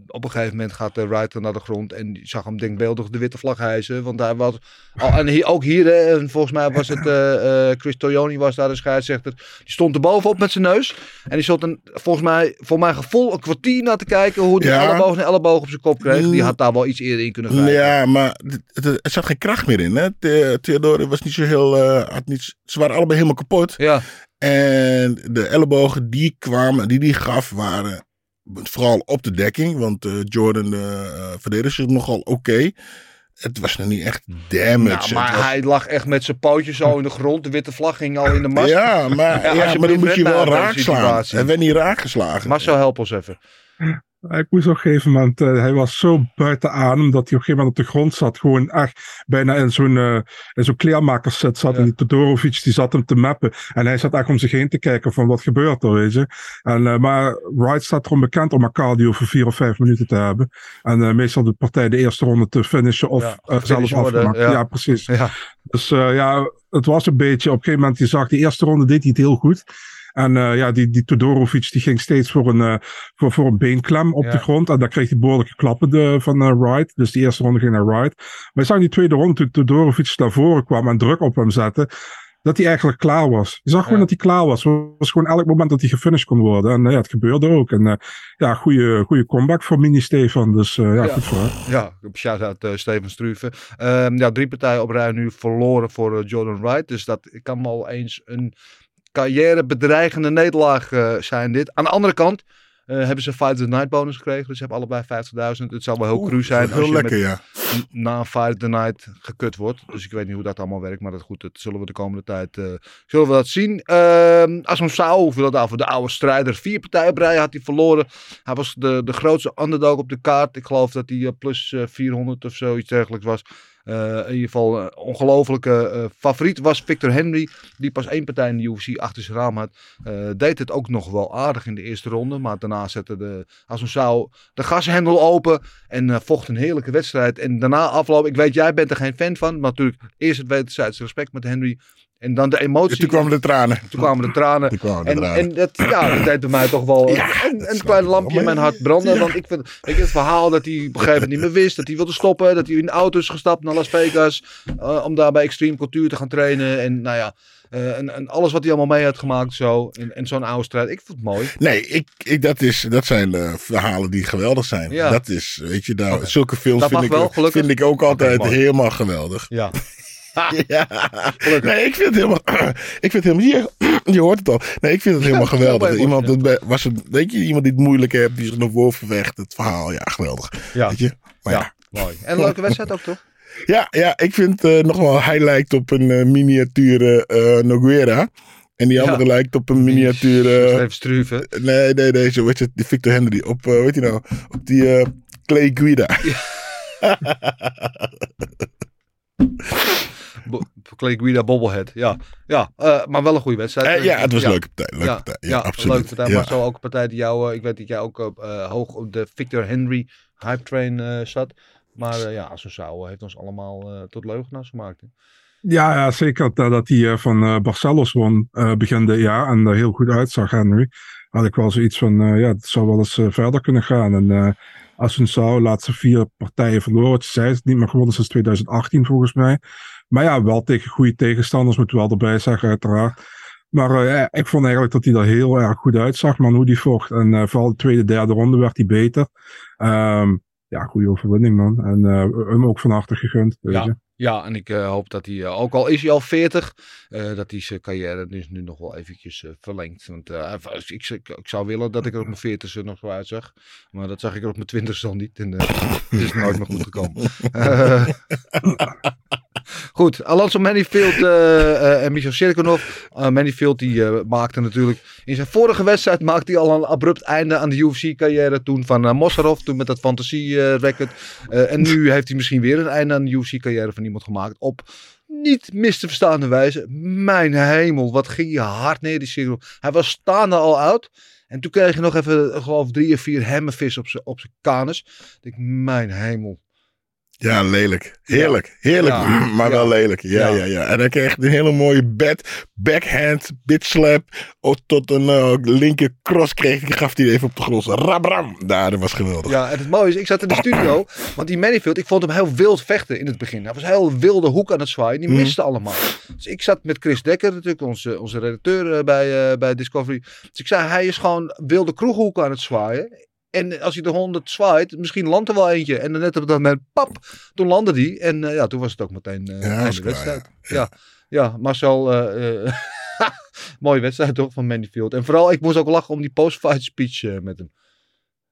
op een gegeven moment gaat de Wright naar de grond en zag hem denkbeeldig de witte vlag hijzen. Want hij was, al, en hier, ook hier, hè, volgens mij was het Chris Toyoni was daar de scheidsrechter. Die stond er bovenop met zijn neus. En die stond een, volgens mij, voor mijn gevoel, een kwartier naar te kijken hoe die ja. elleboog en elleboog op zijn kop kreeg. Die had daar wel iets eerder in kunnen grijpen. Ja, maar er zat geen kracht meer in. Hè? Theodore was niet zo heel, uh, had niet, ze waren allebei helemaal kapot. Ja. En de ellebogen die kwamen, die die gaf, waren vooral op de dekking. Want uh, Jordan uh, verdedigde zich nogal oké. Okay. het was nog niet echt damage. Nou, maar Het was- hij lag echt met zijn pootjes zo in de grond. De witte vlag ging al in de mast. Ja, maar, ja, maar dan moet je wel raak slaan. Hij werd niet raak geslagen. Marcel, help ons even. Ik moest op een gegeven moment, eh, hij was zo buiten adem dat hij op een gegeven moment op de grond zat. Gewoon echt bijna in zo'n in zo'n kleermakerszet zat. En die Todorovic die zat hem te mappen. En hij zat echt om zich heen te kijken van wat gebeurt er, weet je. En, eh, maar Wright staat erom bekend om een cardio voor vier of vijf minuten te hebben. En meestal de partij de eerste ronde te finishen of Ja, zelf gefinished worden, afgemaakt. ja. Ja. precies. Ja. Dus ja, het was een beetje, op een gegeven moment, je zag de eerste ronde deed hij het heel goed. En eh, ja, die, die Todorovic die ging steeds voor een, eh, voor, voor een beenklem op Ja. de grond. En daar kreeg hij behoorlijke klappen de, van eh, Wright. Dus die eerste ronde ging naar Wright. Maar je zag in die tweede ronde, toen Todorovic naar voren kwam en druk op hem zette, dat hij eigenlijk klaar was. Je zag gewoon Ja. dat hij klaar was. Het was gewoon elk moment dat hij gefinished kon worden. En ja, het gebeurde ook. En ja, goede, goede comeback voor Mini Stefan. Dus ja, Ja. goed voor hem. Ja, shout-out eh Steven Struve. Ehm, ja, drie partijen op rij nu verloren voor Jordan Wright. Dus dat kan wel eens een carrièrebedreigende nederlaag eh, zijn dit. Aan de andere kant eh, hebben ze Fight of the Night bonus gekregen. Dus ze hebben allebei 50.000. Het zou wel heel cru zijn Heel als je lekker, met, ja. na een Fight the Night gekut wordt. Dus ik weet niet hoe dat allemaal werkt. Maar dat goed, dat zullen we de komende tijd eh, zullen we dat zien. Ehm Asam Sao, Philadelphia, de oude strijder. Vier partijen op rij had hij verloren. Hij was de, de grootste underdog op de kaart. Ik geloof dat hij plus eh, 400 of zoiets dergelijks was. Eh, in ieder geval een ongelofelijke eh, favoriet was Victor Henry. Die pas één partij in de UFC achter zijn raam had. Eh, deed het ook nog wel aardig in de eerste ronde. Maar daarna zette de Assunção de gashendel open. En eh, vocht een heerlijke wedstrijd. En daarna afloop. Ik weet, jij bent er geen fan van. Maar natuurlijk eerst het wederzijds respect met Henry. En dan de emotie. Toen kwamen de tranen. Toen kwamen de tranen. Toen kwamen de En, tranen. en dat, ja, dat deed bij mij toch wel Ja, een, klein lampje in mijn hart branden. Ja. Want ik vind weet je, het verhaal dat hij op een gegeven moment niet meer wist. Dat hij wilde stoppen. Dat hij in de auto is gestapt naar Las Vegas. eh, om daar bij Extreme Cultuur te gaan trainen. En nou ja, eh, en, en alles wat hij allemaal mee had gemaakt zo. En, en zo'n oude strijd. Ik vond het mooi. Nee, ik, ik, dat, is, dat zijn eh, verhalen die geweldig zijn. Ja. Dat is, weet je, nou, zulke films Dat vind ik, wel, vind ik ook altijd helemaal geweldig. Ja. Ja. Nee, ik vind het helemaal. Ik vind het helemaal. Je, je hoort het al. Nee, ik vind het helemaal geweldig. Iemand, ja. dat was het, weet je, iemand die het moeilijk heeft, die zich naar voren vervecht. Het verhaal, ja, geweldig. Ja. Weet je? Maar ja. Ja, mooi. En een leuke wedstrijd ook toch? Ja, ja, ik vind eh, nog wel, hij lijkt op een eh, miniatuur eh Noguera. En die andere lijkt op een miniatuur. eh, Steven Struve. nee, nee, nee, zo weet je, die Victor Henry. Op, weet je nou, op die eh, Clay Guida. Bo- Clay Guida Bobblehead. Ja, ja eh, maar wel een goede wedstrijd. Eh, ja, het was een leuke partij. Leuke ja, partij. Ja, ja, absoluut. Leuke partij. Ja. Maar zo ook een partij die jou, eh, ik weet dat jij ook eh, hoog op de Victor Henry hype train eh, zat. Maar eh, ja, Assunção heeft ons allemaal eh, tot leugenaars gemaakt. Hè? Ja, ja zeker nadat hij eh, van eh, Barcelos won eh, begin dit jaar en er heel goed uitzag, Henry. Had ik wel zoiets van, ja, het zou wel eens verder kunnen gaan. En eh Assunção, laatste vier partijen verloren. Het zij is niet meer gewonnen sinds 2018 volgens mij. Maar ja, wel tegen goede tegenstanders, moet wel erbij zeggen, uiteraard. Maar eh, ik vond eigenlijk dat hij er heel erg goed uitzag, man, hoe die vocht. En eh, vooral de tweede, derde ronde werd hij beter. Ehm, ja, goede overwinning, man. En eh, hem ook van harte gegund, weet je. Ja, ja, en ik hoop dat hij, ook al is hij al 40, eh, dat hij zijn carrière dus nu nog wel eventjes verlengt. Want ik, ik, ik zou willen dat ik er op mijn 40ste nog zo uitzag. Maar dat zag ik er op mijn 20ste al niet. En het is nooit meer goed gekomen. Eh, Goed, Alonso Manifield eh, eh, en Michel Sirkunov. Uh, Manifield die eh, maakte natuurlijk in zijn vorige wedstrijd maakte hij al een abrupt einde aan de UFC-carrière toen van Mosarov, toen met dat fantasie-record. en nu heeft hij misschien weer een einde aan de UFC-carrière van iemand gemaakt op niet mis te verstaande wijze. Mijn hemel, wat ging je hard neer die Sirkunov. Hij was staande al uit. En toen kreeg je nog even, geloof drie of vier zijn op zijn kanus. Ik denk, mijn hemel. Ja, lelijk. Heerlijk. Heerlijk. Ja. Maar wel lelijk. Ja, Ja. ja, ja. En hij kreeg een hele mooie bed, backhand, bitslap. Oh, tot een eh, linker cross kreeg hij, gaf hij even op de grond. Rabram. Daar, dat was geweldig. Ja, en het mooie is, ik zat in de studio, want die Manifield, ik vond hem heel wild vechten in het begin. Hij was een heel wilde hoek aan het zwaaien, die Mhm. miste allemaal. Dus ik zat met Chris Dekker, natuurlijk onze, onze redacteur eh, bij, eh, bij Discovery. Dus ik zei, hij is gewoon wilde kroeghoeken aan het zwaaien. En als hij de 100 zwaait, misschien landt er wel eentje. En dan net op dat moment, pap, toen landde die. En eh, ja, toen was het ook meteen eh Ja, klaar, wedstrijd. ja. Ja, ja. Marcel, eh, eh, mooie wedstrijd toch van Manifield. En vooral, ik moest ook lachen om die post-fight speech met hem.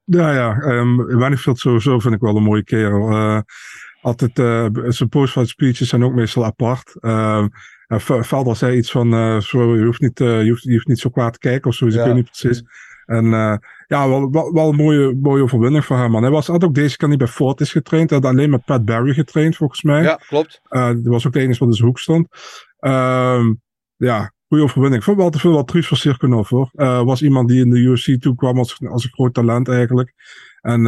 Ja, ja. Um, Manifield sowieso vind ik wel een mooie kerel. Eh, altijd, eh, zijn post-fight speeches zijn ook meestal apart. Ehm en Ve- Velder zei iets van, eh, zo, je, hoeft niet, eh, je, hoeft, je hoeft niet zo kwaad te kijken of zo, dus ik Ja. weet niet precies. En eh, ja, wel, wel, wel een mooie, mooie overwinning voor hem. Man. Hij was, had ook deze keer niet bij Fortis getraind. Hij had alleen met Pat Barry getraind, volgens mij. Ja, klopt. Eh die was ook de enige wat in zijn hoek stond. Ehm, ja, goede overwinning. Ik vond wel te veel wat triest voor Sirkunov hoor. Eh, was iemand die in de UFC toe kwam als, als een groot talent eigenlijk. En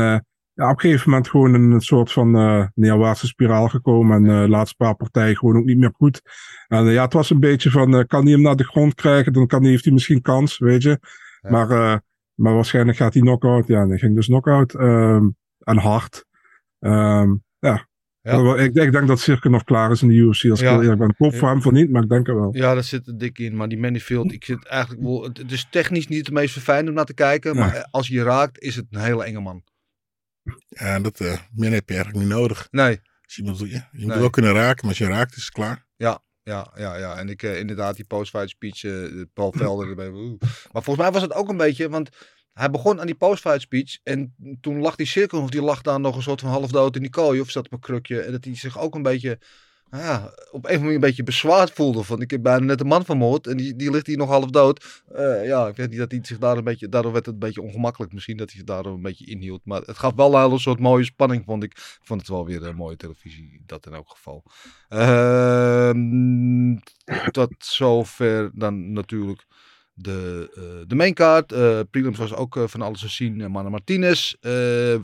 ja, op een gegeven moment gewoon in een soort van eh neerwaartse spiraal gekomen. En de laatste paar partijen gewoon ook niet meer goed. En ja, het was een beetje van, kan hij hem naar de grond krijgen, dan kan hij, heeft hij misschien kans, weet je. Ja. Maar, maar waarschijnlijk gaat hij knock-out. Ja, en hij ging dus knock-out. ehm, en hard. Ehm, ja. Ja. Ik, ik denk dat Sirkunov klaar is in de UFC. Als ik Ja. heel eerlijk ben. Ik Ja. voor hem van niet, maar ik denk het wel. Ja, dat zit er dik in. Maar die Manifield, ik zit eigenlijk wel. Het is technisch niet het meest verfijnd om naar te kijken. Maar als je je raakt, is het een hele enge man. Ja, dat eh meer heb je eigenlijk niet nodig. Nee. Dus je moet, je moet Nee. wel kunnen raken, maar als je raakt is het klaar. Ja, ja, ja, ja. En ik eh, inderdaad die post-fight speech, eh, Paul Velder erbij. Maar volgens mij was het ook een beetje, want hij begon aan die post-fight speech en toen lag die cirkel, of die lag daar nog een soort van half dood in die kooi of zat op een krukje. En dat hij zich ook een beetje, nou ja, op een of andere manier een beetje bezwaard voelde. Van ik heb bijna net een man vermoord en die, die ligt hier nog half dood. Eh, ja, ik weet niet dat hij zich daar een beetje, daardoor werd het een beetje ongemakkelijk misschien dat hij zich daardoor een beetje inhield. Maar het gaf wel een soort mooie spanning, vond ik. Ik vond het wel weer een mooie televisie, dat in elk geval. Ehm, tot zover dan natuurlijk de, eh de maincard. Eh prelims was ook eh, van alles te zien. Uh, Manne Martinez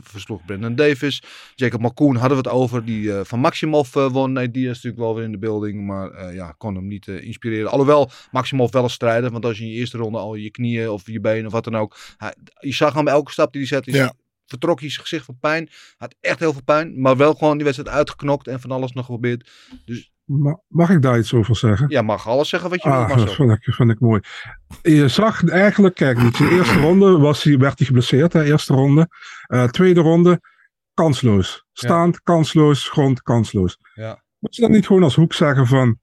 versloeg Brendan Davis. Jacob Malkoen hadden we het over, die van Maximov won. Nee, die is natuurlijk wel weer in de building, maar ja, kon hem niet inspireren. Alhoewel Maximov wel een strijder, want als je in je eerste ronde al je knieën of je benen of wat dan ook. Hij, je zag hem elke stap die hij zette, Ja. vertrok hij zijn gezicht van pijn. Had echt heel veel pijn, maar wel gewoon die wedstrijd uitgeknokt en van alles nog geprobeerd. Dus Ma- Mag ik daar iets over zeggen? ja, mag alles zeggen wat je wil, Ah, dat vind ik, vind ik mooi. Je zag eigenlijk, kijk, niet, de eerste ronde was hij, werd hij geblesseerd, hè, eerste ronde. Eh, tweede ronde, kansloos. Staand, kansloos, grond, kansloos. Ja. Moet je dan niet gewoon als hoek zeggen van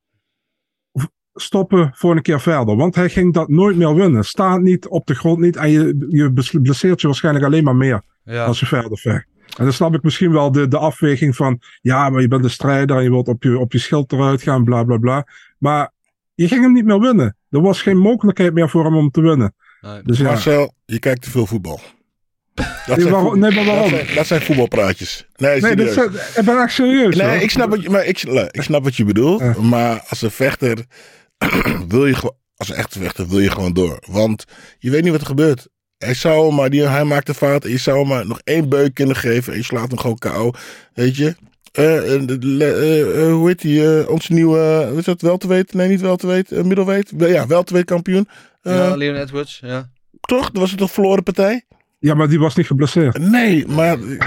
stoppen voor een keer verder? Want hij ging dat nooit meer winnen. Staand niet, op de grond niet. En je, je blesseert je waarschijnlijk alleen maar meer Ja. als je verder vecht. En dan snap ik misschien wel de, de afweging van, ja, maar je bent een strijder en je wilt op je, op je schild eruit gaan, bla bla bla. Maar je ging hem niet meer winnen. Er was geen mogelijkheid meer voor hem om te winnen. Nee. Dus ja, Marcel, je kijkt te veel voetbal. Dat Nee, zijn, waarom- nee, maar waarom? Dat zijn, dat zijn voetbalpraatjes. Nee, nee, dit ik ben echt serieus. hoor. Nee, ik snap, wat je, maar ik, ik snap wat je bedoelt. Ja. Maar als een vechter wil je gewoon, als een echte vechter wil je gewoon door. Want je weet niet wat er gebeurt. Hij zou hem maar, die, hij maakt een fout. En je zou hem maar nog één beuk kunnen geven. En je slaat hem gewoon KO. Weet je? De- eh, eh, hoe heet die? onze nieuwe, is dat? Welterweight? Nee, niet welterweight. uh, middelweight? Wel- Ja, welterweight kampioen. Eh, ja, Leon Edwards, ja. Toch? Dat was het toch verloren partij? Ja, maar die was niet geblesseerd. Nee, maar Nee.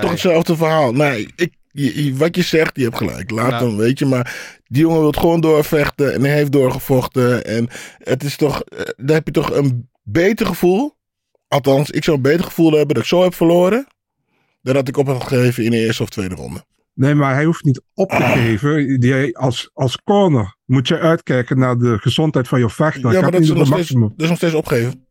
toch hetzelfde verhaal. Nee, ik, je- je- wat je zegt, je hebt gelijk. Laat Nou. hem, weet je. Maar die jongen wil gewoon doorvechten en hij heeft doorgevochten. En het is toch, dan heb je toch een beter gevoel. Althans, ik zou een beter gevoel hebben dat ik zo heb verloren. Dan dat ik op had gegeven in de eerste of tweede ronde. Nee, maar hij hoeft niet op te Ah. geven. Die, als, als corner moet je uitkijken naar de gezondheid van je vechter. ja, maar dat is, nog steeds, dat is nog steeds opgeven.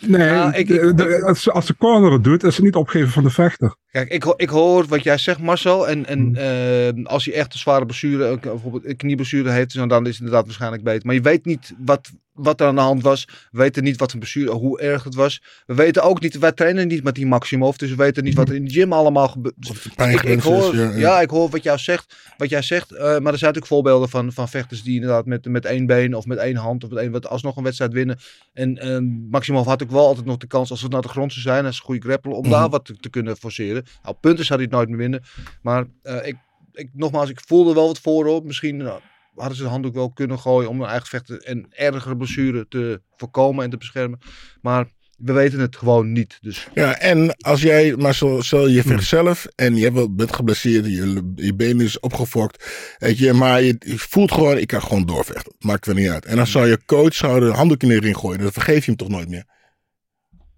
Nee, Ja, ik- de- de- als, als de corner het doet, is het niet opgeven van de vechter. Kijk, ik, ik hoor wat jij zegt, Marcel. En, en Hmm. eh, als hij echt een zware blessure, bijvoorbeeld een knieblessure heeft, dan dan is het inderdaad waarschijnlijk beter. Maar je weet niet wat, wat er aan de hand was. We weten niet wat voor blessure, hoe erg het was. We weten ook niet, wij trainen niet met die Maximov, dus we weten niet wat er in de gym allemaal gebeurt. Ik, hoor, is, ja, ja, ja. ik hoor wat jij zegt. Wat jij zegt eh, maar er zijn natuurlijk voorbeelden van, van vechters die inderdaad met, met één been of met één hand of met één wat alsnog een wedstrijd winnen. En eh, Maximov had ook wel altijd nog de kans als het naar de grond zou zijn, als een goede grappler, om Mhm. daar wat te, te kunnen forceren. Nou, op punten zou hij het nooit meer winnen. Maar eh, ik, ik, nogmaals, ik voelde wel wat voorop. Misschien eh, hadden ze de handdoek wel kunnen gooien om hun eigen vechten en ergere blessure te voorkomen en te beschermen. Maar we weten het gewoon niet. Dus Ja, en als jij, maar zo, zo je Hmm. vecht zelf en je bent geblesseerd, je, je been is opgefokt, weet je, maar je, je voelt gewoon, ik kan gewoon doorvechten. Maakt wel niet uit. En dan zou je coach zou de handdoek in de ring gooien, dan vergeef je hem toch nooit meer.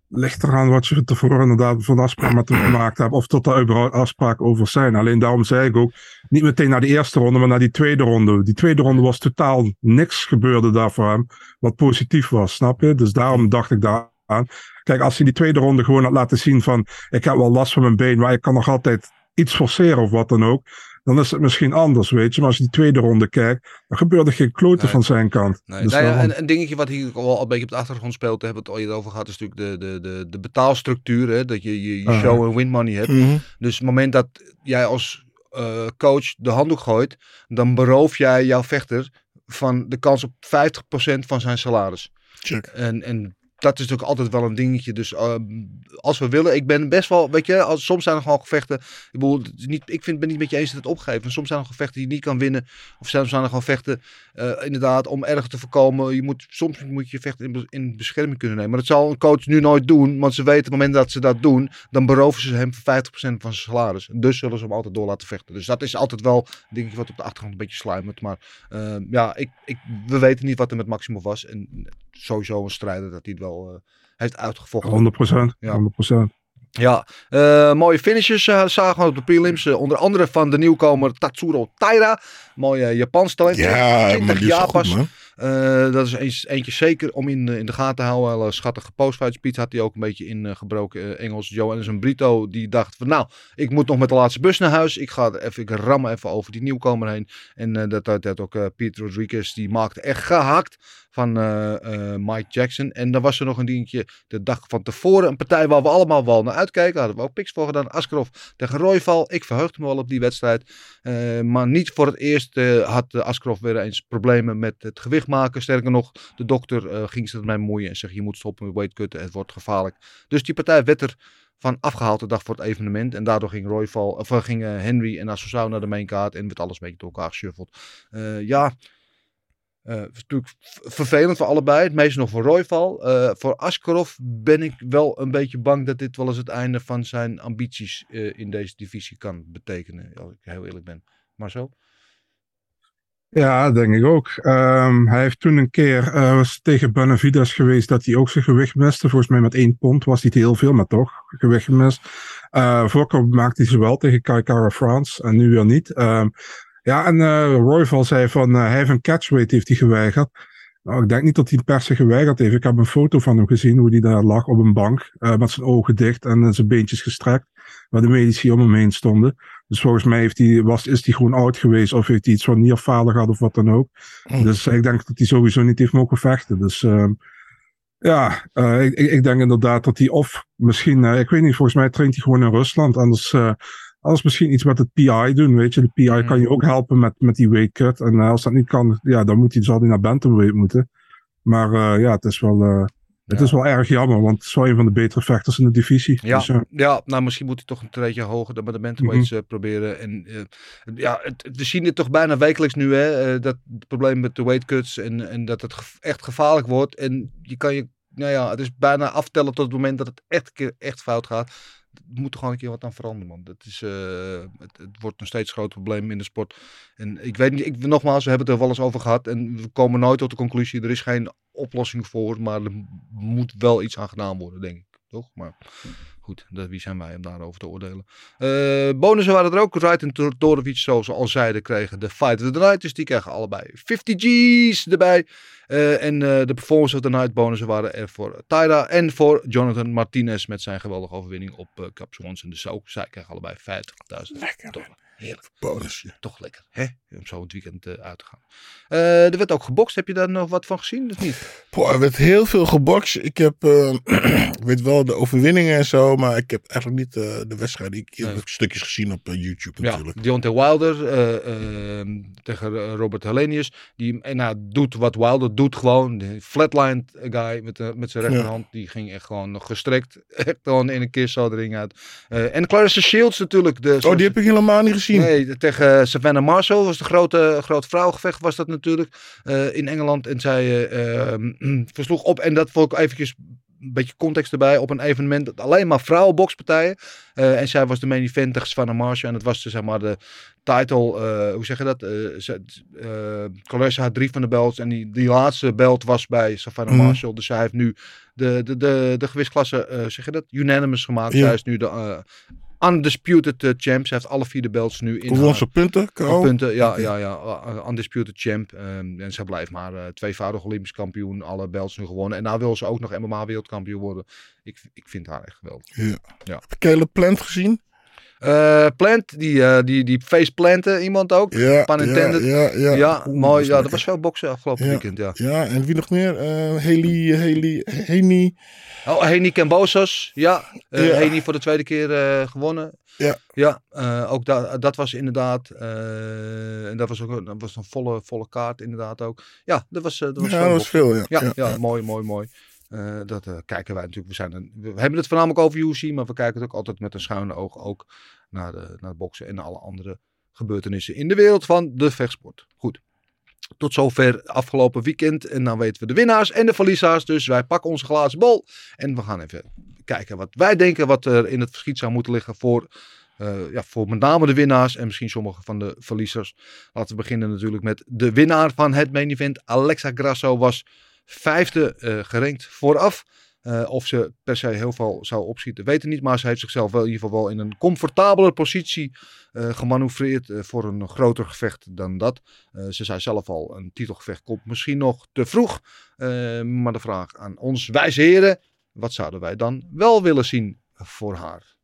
Ligt eraan wat je tevoren inderdaad van afspraak met hem gemaakt hebt. Of tot er überhaupt afspraken over zijn. Alleen daarom zei ik ook, niet meteen naar de eerste ronde, maar naar die tweede ronde. Die tweede ronde was totaal niks gebeurde daar voor hem. Wat positief was, snap je? Dus daarom dacht ik daar aan. Kijk, als hij die tweede ronde gewoon had laten zien van, ik heb wel last van mijn been, maar ik kan nog altijd iets forceren of wat dan ook. Dan is het misschien anders, weet je. Maar als je die tweede ronde kijkt, dan gebeurt er geen klote Nee. van zijn kant. Nee, Dus nou ja, daarom- een, een dingetje wat hier wel een beetje op de achtergrond speelt, daar hebben we het al eerder over gehad, is natuurlijk de, de, de, de betaalstructuur. Hè? Dat je je, je Ah. show en win money hebt. Mhm. Dus op het moment dat jij als eh, coach de handdoek gooit, dan beroof jij jouw vechter van de kans op 50% van zijn salaris. Check. En, en dat is natuurlijk altijd wel een dingetje. Dus eh, als we willen, ik ben best wel, weet je, als, soms zijn er gewoon gevechten. Ik bedoel, niet, ik vind, ben niet met je eens dat het opgeven. Soms zijn er gevechten die je niet kan winnen. Of soms zijn er gewoon vechten, eh, inderdaad, om erg te voorkomen. Je moet, soms moet je vechten in, be- in bescherming kunnen nemen. Maar dat zal een coach nu nooit doen. Want ze weten op het moment dat ze dat doen, dan beroven ze hem van 50% van zijn salaris. Dus zullen ze hem altijd door laten vechten. Dus dat is altijd wel een dingetje wat op de achtergrond een beetje sluimert. Maar eh, ja, ik, ik, we weten niet wat er met Maximo was. En sowieso een strijder dat hij wel eh, heeft uitgevochten. 100%. Ja. 100%. Ja, eh, mooie finishes eh, zagen we op de prelims. onder andere van de nieuwkomer Tatsuro Taira. Mooie Japans talent. Ja, 20 maar die is jaar goed, pas. Eh, dat is eentje zeker om in, in de gaten te houden. Hele schattige postfight speed had hij ook een beetje ingebroken. Engels. Joe Brito die dacht van nou, ik moet nog met de laatste bus naar huis. Ik ga even, ik ram even over die nieuwkomer heen. En eh, dat dat ook eh Pete Rodriguez, die maakte echt gehakt van eh, eh, Mike Jackson. En dan was er nog een dingetje de dag van tevoren. Een partij waar we allemaal wel naar uitkijken. Hadden we ook pics voor gedaan. Askarov tegen Royval. Ik verheugde me wel op die wedstrijd. Eh, maar niet voor het eerst eh, had uh, Askarov weer eens problemen met het gewicht maken. Sterker nog, de dokter eh, ging zich ermee moeien en zegt je moet stoppen met weightcutten. Het wordt gevaarlijk. Dus die partij werd er van afgehaald de dag voor het evenement. En daardoor ging Royval, of uh, ging Henry en Assunção naar de mainkaart. En werd alles een beetje door elkaar geshuffeld. Uh, ja, natuurlijk vervelend voor allebei. Het meest nog voor Royval. Voor Askarov ben ik wel een beetje bang dat dit wel eens het einde van zijn ambities in deze divisie kan betekenen. Als ik heel eerlijk ben. Maar zo? Ja, denk ik ook. Um, hij heeft toen een keer uh, was tegen Benavides geweest dat hij ook zijn gewicht miste. Volgens mij met één pond was niet heel veel, maar toch gewicht gemist. Uh, maakte hij ze wel tegen Kai Kara France en nu weer niet. Um, ja, en uh, Royval zei van hij heeft een catchweight heeft hij geweigerd. Nou, ik denk niet dat hij per se geweigerd heeft. Ik heb een foto van hem gezien hoe hij daar lag op een bank met zijn ogen dicht en zijn beentjes gestrekt. Waar de medici om hem heen stonden. Dus volgens mij heeft was, is hij gewoon oud geweest of heeft hij iets van nierfalen gehad of wat dan ook. Dus ik denk dat hij sowieso niet heeft mogen vechten. Dus uh, ja, uh, ik, ik, denk inderdaad dat hij of misschien, uh, ik weet niet, volgens mij traint hij gewoon in Rusland. Anders, anders misschien iets met het PI doen, weet je. De PI mm. kan je ook helpen met, met die weight cut. En als dat niet kan, ja, dan moet hij, zal hij naar bantamweight moeten. Maar ja, het is wel... Het ja. is wel erg jammer, want het is wel een van de betere vechters in de divisie. Ja, dus, uh, ja nou misschien moet hij toch een treedje hoger de bantamweights mm -hmm. uh, proberen. En uh, ja, het, we zien dit toch bijna wekelijks nu, hè. Uh, dat het probleem met de weight cuts en, en dat het ge echt gevaarlijk wordt. En je kan je, nou ja, het is bijna aftellen tot het moment dat het echt, keer echt fout gaat. Moet er gewoon een keer wat aan veranderen, man. Dat is, het, het, wordt nog steeds een groot probleem in de sport. En ik weet niet, ik, nogmaals, we hebben het er wel eens over gehad. En we komen nooit tot de conclusie, er is geen oplossing voor. Maar er moet wel iets aan gedaan worden, denk ik. Toch? Maar goed, dat, wie zijn wij om daarover te oordelen. Uh, bonussen waren er ook. Wright en Todorovic, zoals we al zeiden, kregen de Fight of the Night. Dus die kregen allebei 50 G's erbij. Uh, en uh, de Performance of the Night bonussen waren er voor Tyra en voor Jonathan Martinez met zijn geweldige overwinning op Cap Swanson. Dus ook zij kregen allebei 50.000. Lekker. Heerlijk. Bonusje. Toch lekker, hè? Om zo het weekend uit te gaan. er werd ook gebokst. Heb je daar nog wat van gezien of niet? Boah, er werd heel veel gebokst. Ik heb, ik weet wel de overwinningen en zo, maar ik heb eigenlijk niet de wedstrijd. Ik heb nee. stukjes gezien op YouTube natuurlijk. Ja, Deontay Wilder ehm, tegen Robert Helenius. Die nou, doet wat Wilder doet gewoon. De flatline guy met, met zijn rechterhand. Ja. Die ging echt gewoon nog gestrekt. Echt gewoon in een keer zo de ring uit. En Clarissa Shields natuurlijk. De, oh, die heb ik helemaal niet gezien. Nee, tegen Savannah Marshall was de grote, grote vrouwengevecht was dat natuurlijk. Uh, in Engeland. En zij uh, versloeg op. En dat vond ik eventjes een beetje context erbij. Op een evenement dat alleen maar vrouwenbokspartijen. Uh, en zij was de main event tegen Savannah Marshall. En dat was de, zeg maar de title, hoe zeg je dat? Uh, had drie van de belts. En die, die laatste belt was bij Savannah mm. Marshall. Dus zij heeft nu de, de, de, de gewichtsklasse, zeg je dat? Unanimous gemaakt. Ja. Zij is nu de undisputed uh, champ. Ze heeft alle vier de belts nu in. Hoeveel punten? Op punten, ja, ja, ja. Uh, undisputed champ. Um, en ze blijft maar uh, tweevoudig Olympisch kampioen. Alle belts nu gewonnen. En nou wil ze ook nog MMA wereldkampioen worden. Ik, ik vind haar echt geweldig. Ja. ja. Heb je Caleb Plant gezien? Eh, Plant, die, eh, die, die faceplanten iemand ook. Ja, ja, intended. ja, ja. Ja, Oeh, mooi. Ja, dat was veel boksen afgelopen Ja. weekend, ja. Ja, en wie nog meer? Eh Haley, Haley, Haney. Oh, Heni Cambosos. Ja, Ja. Heni voor de tweede keer gewonnen. Ja. Ja, ook da dat was inderdaad. en dat was ook dat was een volle, volle kaart, inderdaad ook. Ja, dat was, dat was Ja, veel dat was veel, ja, ja. mooi, mooi, mooi. Eh, dat eh, kijken wij natuurlijk. We, zijn een, we hebben het voornamelijk over UFC, maar we kijken het ook altijd met een schuine oog ook naar de, naar het boksen en alle andere gebeurtenissen in de wereld van de vechtsport. Goed. Tot zover afgelopen weekend. En dan weten we de winnaars en de verliezers. Dus wij pakken onze glazen bol. En we gaan even kijken wat wij denken wat er in het verschiet zou moeten liggen voor, eh, ja, voor met name de winnaars en misschien sommige van de verliezers. Laten we beginnen natuurlijk met de winnaar van het main event. Alexa Grasso was vijfde eh gerankt vooraf. Eh, of ze per se heel veel zou opschieten, weten niet. Maar ze heeft zichzelf wel in ieder geval wel in een comfortabele positie eh gemanoeuvreerd voor een groter gevecht dan dat. Ze zei zelf al, een titelgevecht komt misschien nog te vroeg. Maar de vraag aan ons wijze heren, wat zouden wij dan wel willen zien voor haar?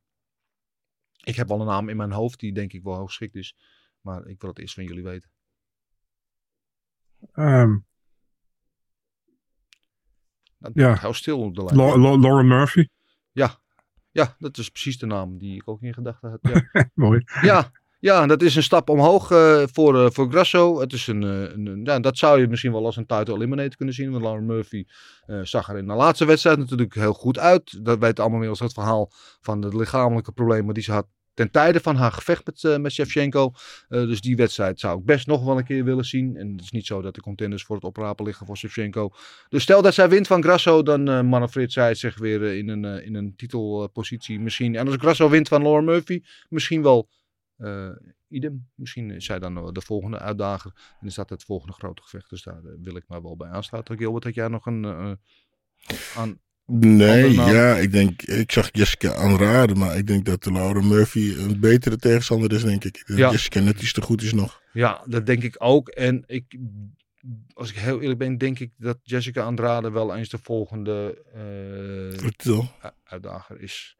Ik heb al een naam in mijn hoofd die denk ik wel heel geschikt is. Maar ik wil het eerst van jullie weten. Ehm, Dat Ja. Hou stil op de lijn. La- La- Lauren Murphy. Ja. ja, dat is precies de naam die ik ook in gedachten had. Ja. Mooi. Ja, ja, dat is een stap omhoog eh, voor, eh, voor Grasso. Het is een, eh, een, een- ja, dat zou je misschien wel als een title eliminator kunnen zien. Want Lauren Murphy zag er in de laatste wedstrijd natuurlijk heel goed uit. Dat weet allemaal inmiddels het verhaal van de lichamelijke problemen die ze had ten tijde van haar gevecht met, eh met Shevchenko. Eh, dus die wedstrijd zou ik best nog wel een keer willen zien. En het is niet zo dat de contenders voor het oprapen liggen voor Shevchenko. Dus stel dat zij wint van Grasso, dan eh manoeuvreert zij zich weer in een, in een titelpositie misschien. En als Grasso wint van Lauren Murphy, misschien wel idem. Misschien is zij dan de volgende uitdager. En is dat het volgende grote gevecht. Dus daar wil ik maar wel bij aansluiten. Gilbert, had jij nog een... aan... Nee, ja, ik denk, ik zag Jessica aanraden, maar ik denk dat Laura Murphy een betere tegenstander is, denk ik. Ja. Jessica net iets te goed is nog. Ja, dat denk ik ook. En ik, als ik heel eerlijk ben, denk ik dat Jessica Andrade wel eens de volgende eh, Vertel. u- uitdager is.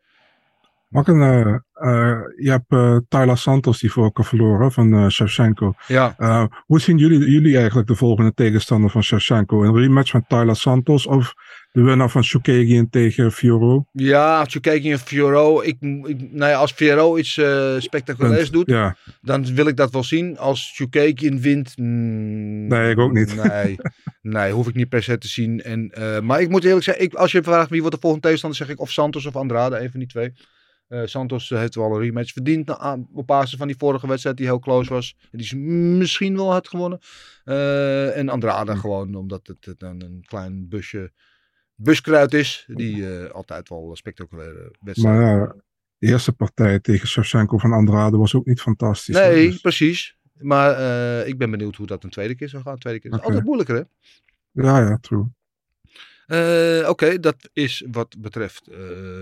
Ik een, eh, eh, je hebt eh, Tyler Santos die voor elkaar verloren van Shevchenko. Ja, hoe zien jullie, jullie eigenlijk de volgende tegenstander van Shevchenko? Een rematch met Tyler Santos of de winnaar van Shukagian tegen Fioro? ja in Fioro. Ik, ik, nou ja, als Fioro iets spectaculairs doet, Ja, dan wil ik dat wel zien. Als Shukagian wint, mm, Nee, ik ook niet. Nee, nee, hoef ik niet per se te zien. En, maar ik moet eerlijk zeggen, ik, als je vraagt wie wordt de volgende tegenstander, zeg ik of Santos of Andrade, een van die twee. Eh, Santos eh, heeft wel een rematch verdiend na- op basis van die vorige wedstrijd die heel close was. Die ze misschien wel had gewonnen. Eh, en Andrade gewoon omdat het, het dan een klein busje buskruid is. Die altijd wel spectaculaire wedstrijd. maar ja, de eerste partij tegen Shevchenko van Andrade was ook niet fantastisch. Nee, Dus- precies. Maar ik ben benieuwd hoe dat een tweede keer zou gaan. Tweede keer is altijd moeilijker, hè? ja, ja, true. Eh, Oké, dat is wat betreft eh,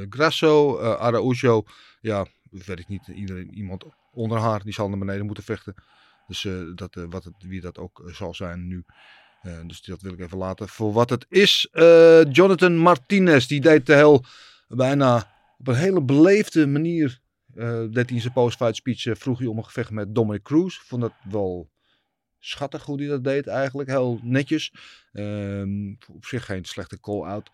Grasso, eh Araujo. Ja, weet ik niet. Iedereen, iemand onder haar, die zal naar beneden moeten vechten. Dus dat, wat het, wie dat ook zal zijn nu. Dus dat wil ik even laten voor wat het is. Jonathan Martinez, die deed de heel bijna op een hele beleefde manier. deed hij in zijn post-fight speech vroeg hij om een gevecht met Dominic Cruz. Vond dat wel schattig hoe hij dat deed eigenlijk. Heel netjes. Ehm, op zich geen slechte call-out.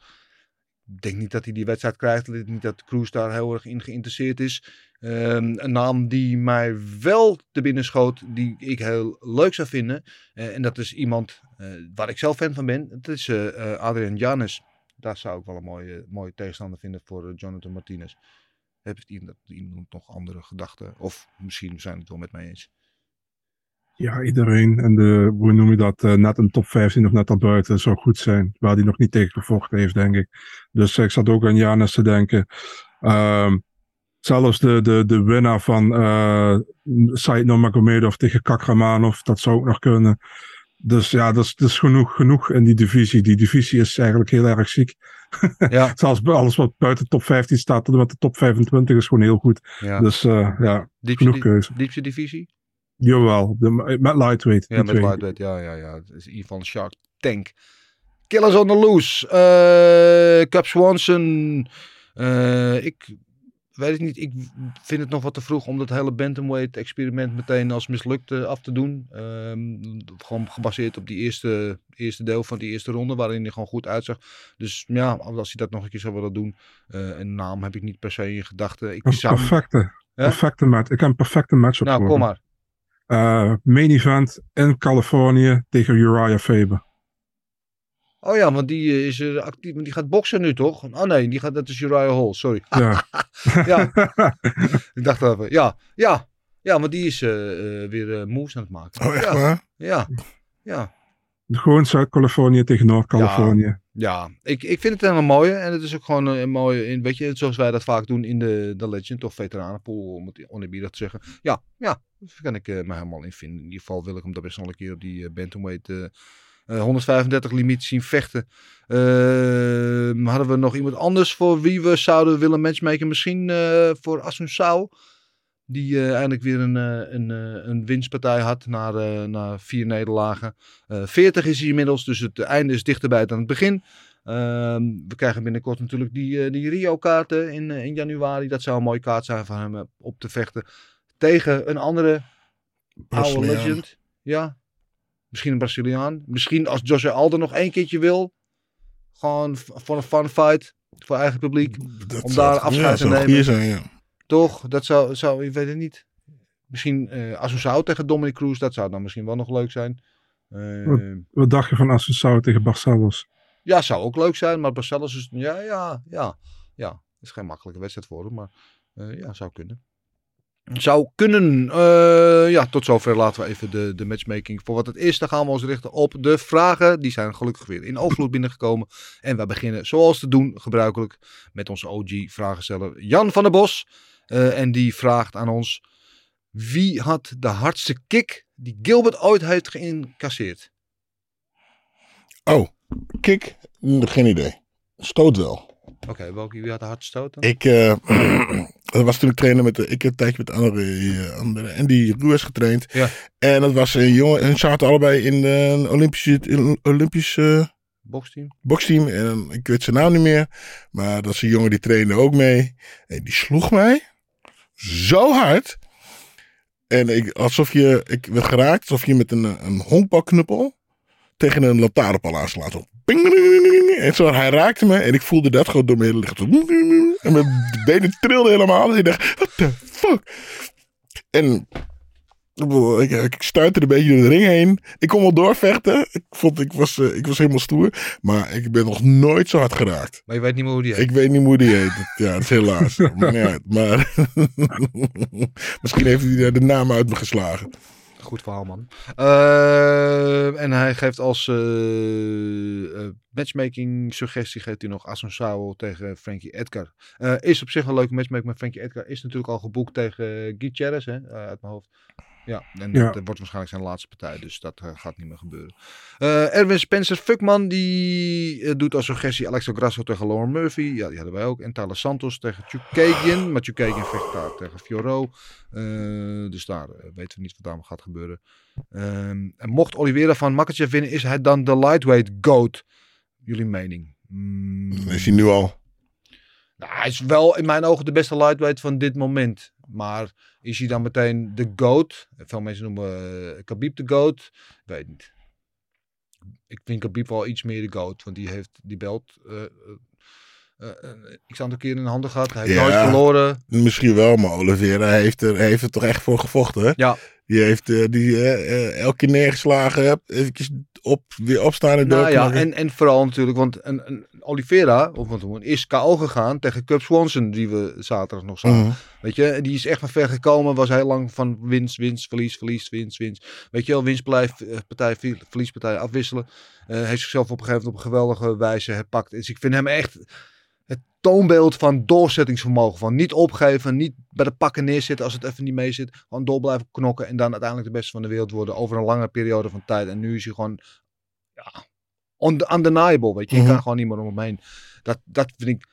Ik denk niet dat hij die wedstrijd krijgt. Niet dat Cruz daar heel erg in geïnteresseerd is. Ehm, een naam die mij wel te binnen schoot, die ik heel leuk zou vinden. eh, en dat is iemand eh, waar ik zelf fan van ben. Dat is eh, Adrian Janes. Daar zou ik wel een mooie, mooie tegenstander vinden voor Jonathan Martinez. Heeft iemand, iemand nog andere gedachten? Of misschien zijn het wel met mij eens. Ja, iedereen. En de, hoe noem je dat? eh, net een top 15 of net daarbuiten zou goed zijn. Waar die nog niet tegen gevochten heeft, denk ik. Dus eh, ik zat ook aan Janis te denken. Ehm, zelfs de, de, de winnaar van uh, Said Nurmagomedov tegen Kakramanov, dat zou ook nog kunnen. Dus ja, dat is, dat is genoeg, genoeg in die divisie. Die divisie is eigenlijk heel erg ziek. Ja. Zelfs alles wat buiten top 15 staat, tot en met de top 25 is gewoon heel goed. Ja. Dus uh, ja, diepste, genoeg keuze. Diepste divisie? Jawel, de, met lightweight. Ja, met lightweight, ja, ja, ja. Het is een Shark Tank. Killers on the Loose. Uh, Cap Swanson. Uh, ik weet ik niet. Ik vind het nog wat te vroeg om dat hele bantamweight experiment meteen als mislukt eh, af te doen. Ehm, gewoon gebaseerd op die eerste, eerste deel van die eerste ronde, waarin hij gewoon goed uitzag. Dus ja, als hij dat nog een keer zou willen doen, eh, een naam heb ik niet per se in gedachten. Ik zou... perfecte, perfecte match. Ik heb een perfecte match op Nou, kom maar. Eh, main event in Californië tegen Uriah Faber. Oh ja, want die eh, is er actief, want die gaat boksen nu toch? Oh nee, die gaat, dat is Uriah Hall, sorry. Ja. ja, ik dacht even, ja, ja, ja, maar die is eh, eh, weer eh, moves aan het maken. Oh, echt ja. waar? Ja, ja. Gewoon Zuid-Californië tegen Noord-Californië. Ja, ik, ik vind het helemaal mooi. En het is ook gewoon een mooie, in, weet je, zoals wij dat vaak doen in de, de Legend of Veteranenpool, om het oneerbiedig te zeggen. Ja, ja, daar kan ik eh, me helemaal in vinden. In ieder geval wil ik hem daar best wel een keer op die eh, bantamweight eh, eh, 135 limiet zien vechten. Eh, hadden we nog iemand anders voor wie we zouden willen matchmaken? Misschien voor Asunsao. Die eh, eindelijk weer een, eh, een, eh, een winstpartij had na, na vier nederlagen. Eh 40 is hij inmiddels, dus het einde is dichterbij dan het begin. Ehm, we krijgen binnenkort natuurlijk die, die Rio-kaarten in, in januari. Dat zou een mooie kaart zijn voor hem op te vechten. Tegen een andere oude legend. Ja, misschien een Braziliaan. Misschien als Jose Aldo nog één keertje wil. Gewoon voor een fun fight. Voor eigen publiek. Dat om daar afscheid te nemen. zijn, ja. Toch? Dat zou, zou, ik weet het niet. Misschien Assunção tegen Dominic Cruz. Dat zou dan misschien wel nog leuk zijn. Eh, Wat? Wat dacht je van Assunção tegen Barcelos? ja, zou ook leuk zijn. Maar Barcelos is... Ja, ja, ja. Ja, is geen makkelijke wedstrijd voor hem. Maar eh, ja, zou kunnen. Zou kunnen. Ja, tot zover laten we even de, de matchmaking voor wat het is. Dan gaan we ons richten op de vragen. Die zijn gelukkig weer in overvloed binnengekomen. En wij beginnen zoals te doen, gebruikelijk, met onze OG-vragensteller Jan van der Bos. Eh, en die vraagt aan ons: wie had de hardste kick die Gilbert ooit heeft geïncasseerd? Oh, kick? Mm, Geen idee. Stoot wel. Oké, welke wie had de hardste stoot dan? Ik, eh, dat was toen ik trainde met, de, ik heb een tijdje met andere, eh, andere Andy Ruiz getraind. Ja. En dat was een jongen, en ze zaten allebei in Olympische, een Olympisch eh, Boksteam? boksteam. En ik weet zijn naam niet meer. Maar dat is een jongen die trainde ook mee. En die sloeg mij zo hard. En ik, alsof je, ik werd geraakt, alsof je met een, een honkbalknuppel tegen een lantaarnpaal aanslaat. Ping. En zo, hij raakte me en ik voelde dat gewoon door mijn hele lichaam. En mijn benen trilden helemaal. En ik dacht, what the fuck? En ik, ik stuitte een beetje door de ring heen. Ik kon wel doorvechten. Ik vond, ik was, eh, ik was helemaal stoer. Maar ik ben nog nooit zo hard geraakt. Maar je weet niet meer hoe die heet. Ik weet niet hoe die heet. Ja, dat is helaas. maar, maar misschien heeft hij de- naam uit me geslagen. Goed verhaal, man. Eh, en hij geeft als eh, matchmaking suggestie geeft hij nog Asunsao tegen Frankie Edgar. Is op zich een leuke matchmaking met Frankie Edgar. Is natuurlijk al geboekt tegen Guy hè, uit mijn hoofd. Ja, en Ja. dat eh, wordt waarschijnlijk zijn laatste partij, dus dat eh, gaat niet meer gebeuren. Eh, Erwin Spencer Fuckman, die doet als suggestie Alexa Grasso tegen Lauren Murphy. Ja, die hadden wij ook. En Tyler Santos tegen Chukagian. Maar Chukagian vecht daar tegen Fioro. Eh, dus daar weten we niet wat daar gaat gebeuren. Ehm, en mocht Oliveira van Makachev winnen, is hij dan de lightweight GOAT? Jullie mening? Mm, Is hij nu al? nou, hij is wel in mijn ogen de beste lightweight van dit moment. Maar is hij dan meteen de GOAT? Veel mensen noemen uh, Khabib de GOAT. Ik weet niet. Ik vind Khabib wel iets meer de GOAT. Want die heeft die belt... Uh, ik een keer in de handen gehad. Hij heeft Ja. nooit verloren. Misschien wel, maar Oliveira heeft er, heeft er toch echt voor gevochten. Hè? Ja. Die heeft eh, die, eh, eh, elke keer neergeslagen. Hebt, eventjes op, weer opstaan en Nou ja, en, en vooral natuurlijk, want een, een Oliveira of wat is KO gegaan tegen Cub Swanson, die we zaterdag nog zagen. Mhm. Weet je, die is echt van ver gekomen, was heel lang van winst, winst, verlies, verlies, winst, winst. Weet je wel, winstpartij, partij, ver- verliespartij afwisselen. Heeft zichzelf op een gegeven moment op een geweldige wijze herpakt. Dus ik vind hem echt het toonbeeld van doorzettingsvermogen. Van niet opgeven, niet bij de pakken neerzitten als het even niet mee zit. Gewoon door blijven knokken en dan uiteindelijk de beste van de wereld worden over een lange periode van tijd. En nu is hij gewoon ja, undeniable. Weet je, je Mhm. kan gewoon niet meer om hem heen. Dat, dat vind ik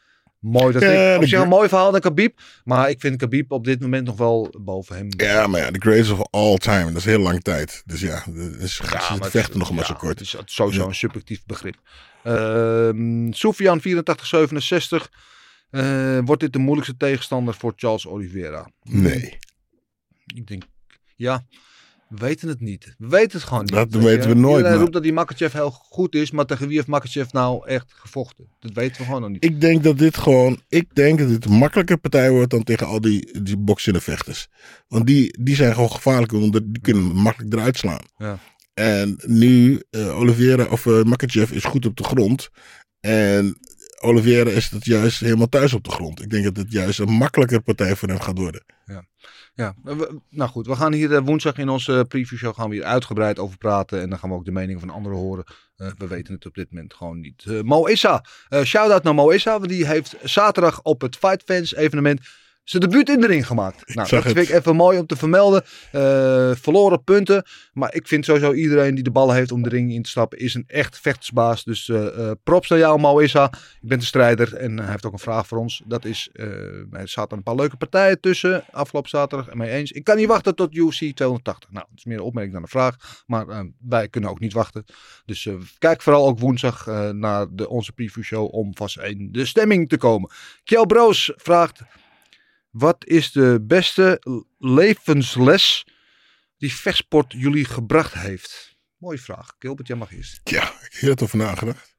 mooi. Dat Ja, de zich een mooi verhaal dan Khabib. Maar ik vind Khabib op dit moment nog wel boven hem. Ja, maar ja, the greatest of all time. Dat is heel lang tijd. Dus ja, dus Ja, ze vechten nog maar zo kort. Het is sowieso een subjectief begrip. Ehm Soufian 8467. Eh, wordt dit de moeilijkste tegenstander voor Charles Oliveira? Nee. Ik denk, ja, we weten het niet. We weten het gewoon niet. Dat weten je? we nooit, Iedereen roept dat die Makachev heel goed is, maar tegen wie heeft Makachev nou echt gevochten? Dat weten we gewoon nog niet. Ik denk dat dit gewoon. Ik denk dat dit een makkelijke partij wordt dan tegen al die, die boxende vechters. Want die, die zijn gewoon gevaarlijk, omdat die kunnen makkelijk eruit slaan. Ja. En nu, eh Oliveira of eh Makachev is goed op de grond. En Oliveira is het juist helemaal thuis op de grond. Ik denk dat het juist een makkelijker partij voor hem gaat worden. Ja, we- nou goed, we gaan hier eh, woensdag in onze previewshow gaan we hier uitgebreid over praten. En dan gaan we ook de meningen van anderen horen. Eh, we weten het op dit moment gewoon niet. Eh Mo Issa, eh shout-out naar Mo Issa, want die heeft zaterdag op het Fight Fans evenement zijn debuut in de ring gemaakt. Nou, dat het. vind ik even mooi om te vermelden. Eh, verloren punten. Maar ik vind sowieso iedereen die de bal heeft om de ring in te stappen, is een echt vechtersbaas. Dus eh, eh, props naar jou, Mo Issa. Je bent een strijder en hij heeft ook een vraag voor ons. Dat is, er zaten een paar leuke partijen tussen afgelopen zaterdag. En mee eens. Ik kan niet wachten tot UFC 280. Nou, dat is meer een opmerking dan een vraag. Maar wij kunnen ook niet wachten. Dus kijk vooral ook woensdag naar de, onze preview show om vast in de stemming te komen. Kjell Broos vraagt, wat is de beste levensles die vechtsport jullie gebracht heeft? Mooie vraag. Gilbert, jij mag eerst. Ja, ik heb heel over nagedacht.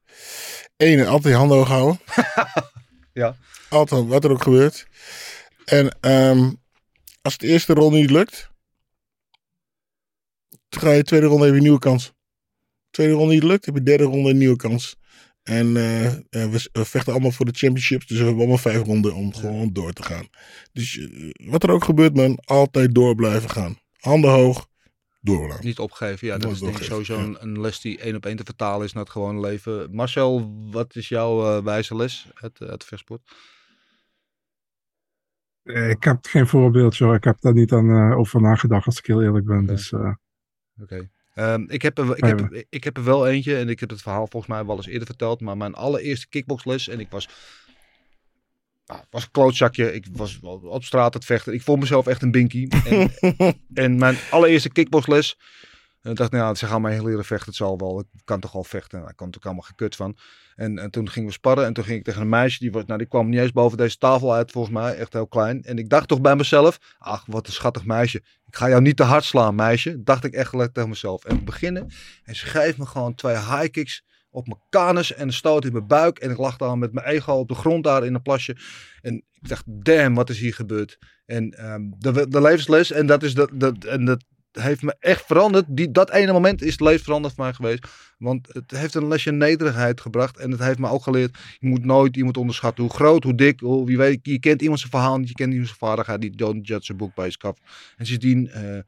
Eén, altijd je handen hoog houden. Ja. Altijd, wat er ook gebeurt. En ehm, als de eerste ronde niet lukt, dan ga je de tweede ronde even een nieuwe kans. Tweede ronde niet lukt, heb je de derde ronde een nieuwe kans. En eh, eh, we, we vechten allemaal voor de championships, dus we hebben allemaal vijf ronden om gewoon door te gaan. Dus eh, wat er ook gebeurt, man, altijd door blijven gaan. Handen hoog, doorlaan. Niet opgeven. Ja, dat is denk ik sowieso een, een les die één op één te vertalen is naar het gewone leven. Marcel, wat is jouw eh, wijze les uit, uit de vechtsport? Eh, Ik heb geen voorbeeldje hoor. Ik heb daar niet aan eh, over nagedacht als ik heel eerlijk ben. Oké. Dus eh, Oké. Ehm, ik, heb er, ik, heb, ik heb er wel eentje en ik heb het verhaal volgens mij wel eens eerder verteld. Maar mijn allereerste kickboxles en ik was, nou, was een klootzakje. Ik was op straat aan het vechten. Ik vond mezelf echt een binky. En, en mijn allereerste kickboxles. En ik dacht, nou ze gaan mij heel leren vechten. Het zal wel. Ik kan toch al vechten. Nou, kan er ook allemaal gekut van. En, en toen gingen we sparren. En toen ging ik tegen een meisje. Die, nou, die kwam niet eens boven deze tafel uit, volgens mij. Echt heel klein. En ik dacht toch bij mezelf. Ach, wat een schattig meisje. Ik ga jou niet te hard slaan, meisje. Dacht ik echt tegen mezelf. En beginnen. En ze geeft me gewoon twee high kicks op mijn kanus en stoot in mijn buik. En ik lag dan met mijn ego op de grond daar in een plasje. En ik dacht, damn, wat is hier gebeurd? En ehm, de, de levensles, en dat is dat, dat, en dat heeft me echt veranderd. Die, dat ene moment is het levensveranderd voor mij geweest. Want het heeft een lesje nederigheid gebracht. En het heeft me ook geleerd, je moet nooit iemand onderschatten. Hoe groot, hoe dik, hoe, wie weet, je kent iemand zijn verhaal niet, je kent iemand zijn vaardigheid. Die don't judge a book by its cover. En sindsdien, eh,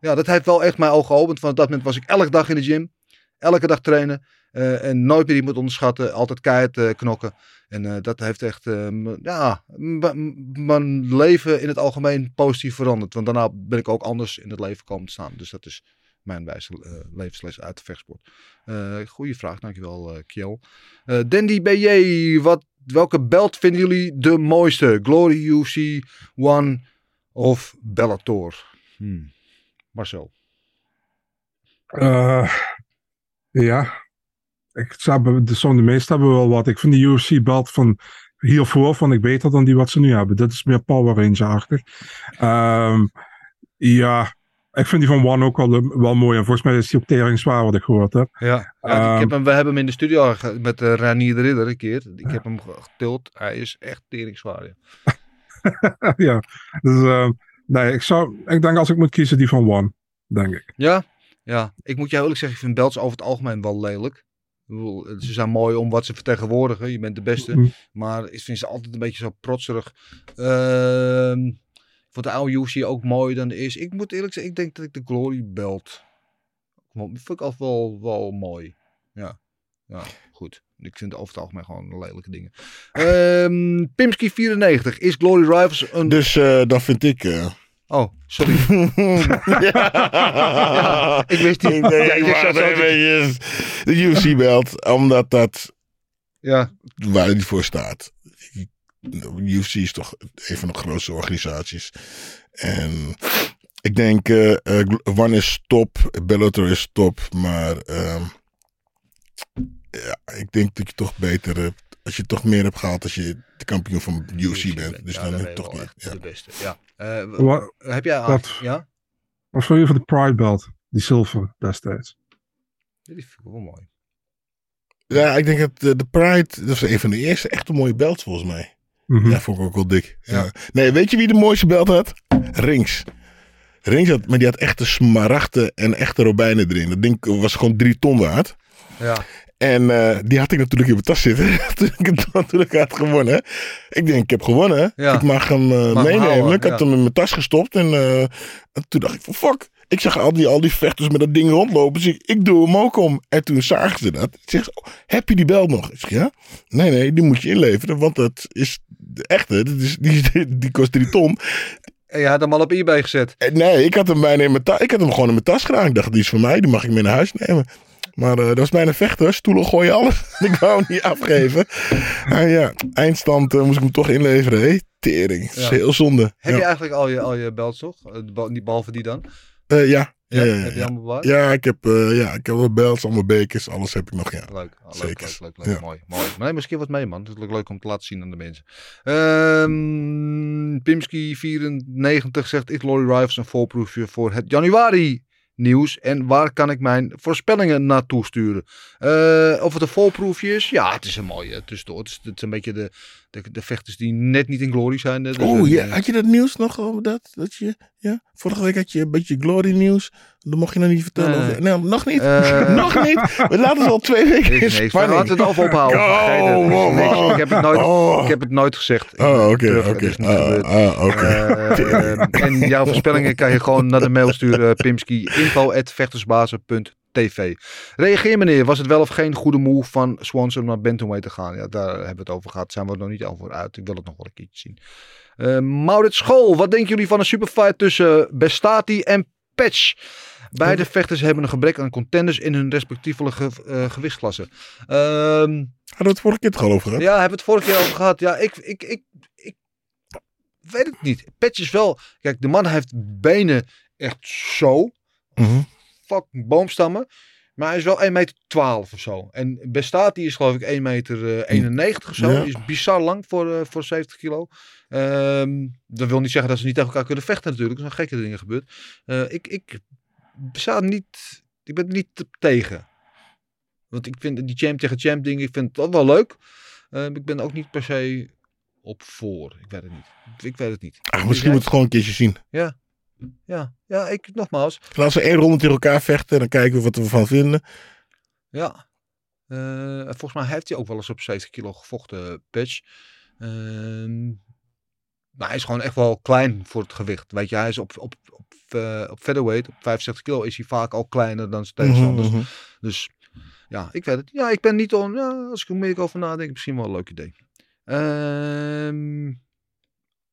ja, dat heeft wel echt mijn ogen geopend. Van dat moment was ik elke dag in de gym. Elke dag trainen. Eh, en nooit meer iemand onderschatten. Altijd keihard eh, knokken. En eh, dat heeft echt ja, mijn leven in het algemeen positief veranderd. Want daarna ben ik ook anders in het leven komen te staan. Dus dat is mijn wijze eh, levensles uit de vechtsport. Eh goeie vraag, dankjewel uh. Eh, Dandy BJ, wat, welke belt vinden jullie de mooiste? Glory UFC, One of Bellator? Hmm. Marcel. ja, ik zou, de, de meeste hebben wel wat. Ik vind de UFC-belt van hiervoor vond ik beter dan die wat ze nu hebben. Dit is meer Power Ranger-achtig. Ehm, ja, ik vind die van One ook wel, wel mooi. En volgens mij is die ook tering zwaar wat ik gehoord heb. Ja, ja ik Ehm, heb hem, we hebben hem in de studio met uh, Ranier de Ridder een keer. Ik heb hem ge- getild. Hij is echt teringzwaar. Ja. ja, dus ehm, nee, ik zou, ik denk als ik moet kiezen die van One, denk ik. Ja, ja. Ik moet jou eerlijk zeggen, ik vind belts over het algemeen wel lelijk. Bedoel, Ze zijn mooi om wat ze vertegenwoordigen. Je bent de beste. Mm. Maar ik vind ze altijd een beetje zo protserig. Ehm ik vond de oude UFC ook mooi dan de eerste. Ik moet eerlijk zeggen, ik denk dat ik de Glory Belt. Vind ik altijd wel, wel mooi. Ja. ja, goed. Ik vind over het algemeen gewoon lelijke dingen. Ehm Pimski 94. Is Glory Rivals een... Dus uh, dan vind ik... Uh... Oh, sorry. ja, ik wist niet. Ik de, de UFC belt, omdat dat ja. waar die voor staat. UFC is toch een van de grootste organisaties. En ik denk, uh, uh, One is top, Bellator is top, maar uh, ja, ik denk dat je toch beter hebt als je toch meer hebt gehaald als je de kampioen van UFC bent. Dus Ja, dan toch wel niet. Ja. de beste. Ja. Eh, heb jij Wat? Ja? wat vond je van de Pride Belt? Die zilver destijds. Die vind ik wel mooi. Ja, ik denk dat de, de Pride, dat was een van de eerste echte mooie belts volgens mij. Mhm. Ja, vond ik ook wel dik. Ja. Nee, weet je wie de mooiste belt had? Rings. Rings had, maar die had echte smaragden en echte robijnen erin. Dat ding was gewoon drie ton waard. Ja. En eh, die had ik natuurlijk in mijn tas zitten. toen, ik het, toen ik had gewonnen. Ik denk, ik heb gewonnen. Ja. Ik mag hem eh, Mag meenemen. houden, ik had ja. hem in mijn tas gestopt. En, eh, en toen dacht ik van fuck. Ik zag al die, al die vechters met dat ding rondlopen. Dus ik, ik doe hem ook om. En toen zagen ze dat. Ik zeg, oh, heb je die bel nog? Ik zeg, ja. Nee, nee, die moet je inleveren. Want dat is de echte. Dat is, die, die kost drie ton. En je had hem al op eBay gezet. Nee, ik had hem bijna in mijn tas. Ik had hem gewoon in mijn tas gedaan. Ik dacht, die is voor mij. Die mag ik mee naar huis nemen. Maar eh, dat was bijna vechter. Stoelen gooien alles. ik wou hem niet afgeven. En ja, eindstand eh, moest ik hem toch inleveren. Hé, tering. Dat is heel zonde. Heb je eigenlijk al je, al je belts toch? Eh, Niet behalve die dan? Eh, ja. Ja, Ja, ja, heb je allemaal bewaard? Ja, ik heb, ja, ik heb wel belts, allemaal bekers. Alles heb ik nog, ja. Leuk, ah, leuk, Zeker. leuk, leuk. Mooi, mooi. Maar een keer wat mee, man. Het is leuk- leuk om te laten zien aan de mensen. Ehm Pimski94 zegt, ik Lorry Rivals een voorproefje voor het januari nieuws. En waar kan ik mijn voorspellingen naartoe sturen? Eh, of het een voorproefje is? Ja, het is een mooie tussendoor. Het is een beetje de, de, de vechters die net niet in glory zijn. Dus, Oeh, eh, ja, had je dat nieuws nog over dat? dat je, ja? Vorige week had je een beetje glory nieuws. Dat mocht je nog niet vertellen. Nee, nog niet. Eh. nog niet. We laten ze al twee weken in Niks. Maar laten we het over ophouden. Oh, wow, wow. Ik, heb het nooit, Oh. ik heb het nooit gezegd. Oh, oké, niet Ah, ah. Eh, en jouw voorspellingen kan je gewoon naar de mail sturen. Pimski, info.vechtersbazen.tv Reageer meneer, was het wel of geen goede move van Swanson om naar Bantamweight te gaan? Ja, daar hebben we het over gehad. Zijn we er nog niet over uit. Ik wil het nog wel een keertje zien. Eh Maurits School, wat denken jullie van een superfight tussen Bestati en Patch? Beide vechters hebben een gebrek aan contenders in hun respectievelijke eh, gewichtsklassen. Ehm, Hadden we het vorige keer toch al over gehad? ja, hebben we het vorige keer over gehad. Ja, ik, ik, ik, ik weet het niet. Patch is wel... Kijk, de man heeft benen echt zo. Mhm. Fucking boomstammen. Maar hij is wel 1,12 meter of zo. En Bestati is geloof ik 1,91 meter eh, 91 of zo. Ja. Die is bizar lang voor, eh, voor 70 kilo. Ehm, dat wil niet zeggen dat ze niet tegen elkaar kunnen vechten natuurlijk. Er zijn gekke dingen gebeurd. Eh, ik, ik niet... Ik ben niet te- tegen. Want ik vind die champ tegen champ ding, ik vind dat wel leuk. Ehm, ik ben ook niet per se op voor. Ik weet het niet. Ik weet het niet. Ach, misschien moet het gewoon een keertje zien. Ja. Ja, ja, ik nogmaals. Als we één ronde tegen elkaar vechten, dan kijken we wat we ervan vinden. Ja. Eh, volgens mij heeft hij ook wel eens op 70 kilo gevochten, Patch. Ehm, maar hij is gewoon echt wel klein voor het gewicht. Weet je, hij is op, op, op, eh, op featherweight, op 65 kilo, is hij vaak al kleiner dan zijn tegenstanders. Mhm, mhm. Dus ja, ik weet het. Ja, ik ben niet on. Ja, als ik er meer over nadenk, misschien wel een leuk idee. Ehm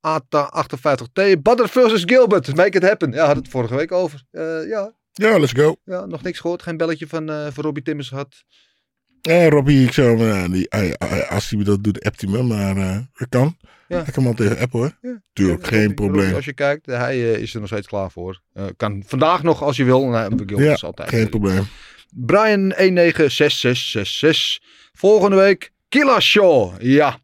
ATA 58T. Badr versus Gilbert. Make it happen. Ja, had het vorige week over. Eh, ja, Ja, let's go. ja, nog niks gehoord. Geen belletje van, eh van Robbie Timmers gehad. Eh, Robbie, ik zou, eh, die, als hij dat doet, appt hij me. Maar eh dat kan. Ja. Ik kan hem al tegen appen hoor. Ja. Tuurlijk, Ja, geen Robbie- probleem. Robbie, als je kijkt, hij is er nog steeds klaar voor. Kan vandaag nog als je wil. Nou, Gilbert Ja, altijd. geen probleem. Brian 196666. Volgende week Killa Shaw. Ja.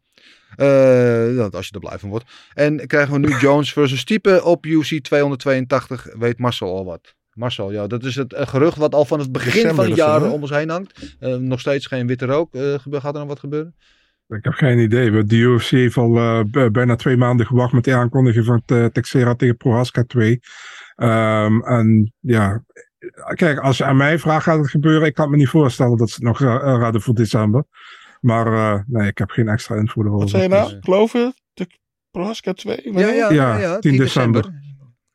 Eh, als je er blij van wordt. En krijgen we nu Jones versus Type op UC 282. Weet Marcel al wat? Marcel, ja, dat is het eh, gerucht wat al van het begin December van het zo, jaar om ons heen hangt. Eh, nog steeds geen witte rook. Gebe- gaat er nog wat gebeuren? Ik heb geen idee. De UFC heeft al bijna twee maanden gewacht met de aankondiging van uh, Texera tegen Prohaska 2. Ehm, en ja, kijk, als je aan mij vraagt gaat het gebeuren. Ik kan me niet voorstellen dat ze het nog uh, raden voor december. Maar uh, nee, ik heb geen extra info erover. Wat zei je nou? Geloof je? De Prohaska 2? Ja, ja, Ja, ja, 10 december.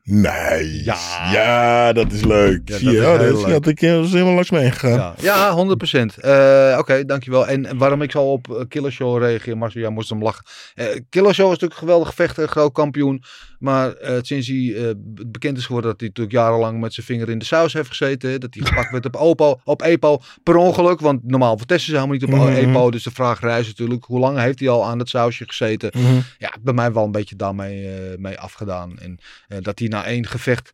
Nice. Ja. Ja. dat is leuk. Ja, Zie je, dat is oh, dat is, leuk. had ik eh, was helemaal langs mee gegaan. Ja, ja 100%. Eh Oké, dankjewel. En waarom ik zo op uh, Killer Show reageer, Marcel, jij moest hem lachen. Uh, Killer Show is natuurlijk een geweldig vechter, groot kampioen. Maar uh, sinds hij uh, bekend is geworden dat hij natuurlijk jarenlang met zijn vinger in de saus heeft gezeten. Dat hij gepakt werd op, op EPO per ongeluk. Want normaal vertesten ze helemaal niet op Mhm. EPO. Dus de vraag reist natuurlijk, hoe lang heeft hij al aan het sausje gezeten? Mhm. Ja, bij mij wel een beetje daarmee uh, mee afgedaan. En dat hij na één gevecht,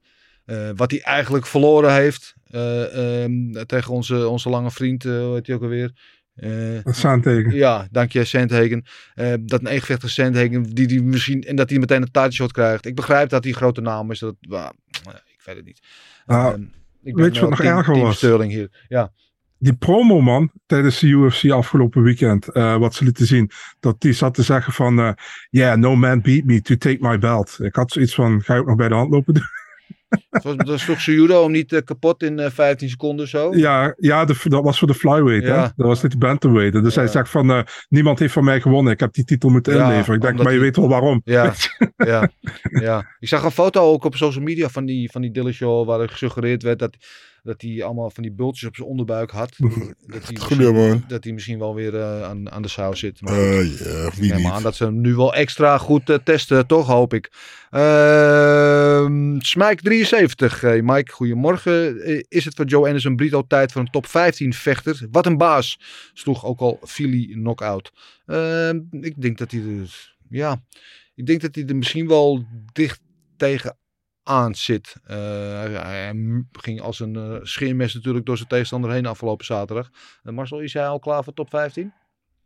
wat hij eigenlijk verloren heeft um, tegen onze, onze lange vriend, hoe heet hij ook alweer? Eh, is aanteken. ja, dank je, Sandhagen. Eh, dat een evenwichtige Sandhagen, die, die misschien, en dat hij meteen een title shot krijgt. Ik begrijp dat hij een grote naam is. Dat, maar, eh, ik weet het niet. Nou, Ehm, ik weet je wat nog erger was? Sterling hier. Ja, Die promo man tijdens de UFC afgelopen weekend, eh, wat ze lieten zien, dat die zat te zeggen van, eh yeah, no man beat me to take my belt. Ik had zoiets van, ga je ook nog bij de hand lopen doen? Dat toch judo om niet eh, kapot in eh, 15 seconden zo? Ja, ja de, dat was voor de flyweight. Hè? Ja. Dat was niet de bantamweight. Dus Ja. hij zegt van, eh, niemand heeft van mij gewonnen. Ik heb die titel moeten Ja, inleveren. Ik denk, maar je weet wel waarom. Ja, ja, ja. Ik zag een foto ook op social media van die, van die Dillashaw waar er gesuggereerd werd dat, dat hij allemaal van die bultjes op zijn onderbuik had. Dat hij misschien, dat hij misschien wel weer eh, aan, aan de saus zit. Maar Ik wie niet. aan dat ze hem nu wel extra goed eh, testen, toch hoop ik. Ehm Smike73. Hey Mike, goedemorgen. Eh, is het voor Joe Anderson Brito tijd voor een top 15 vechter? Wat een baas. Sloeg ook al Philly knock-out. Ehm, ik denk dat hij er, ja, ik denk dat hij er misschien wel dicht tegen aan zit. Eh, hij, ging als een eh, scheermes natuurlijk door zijn tegenstander heen afgelopen zaterdag. Eh, Marcel, is hij al klaar voor top 15?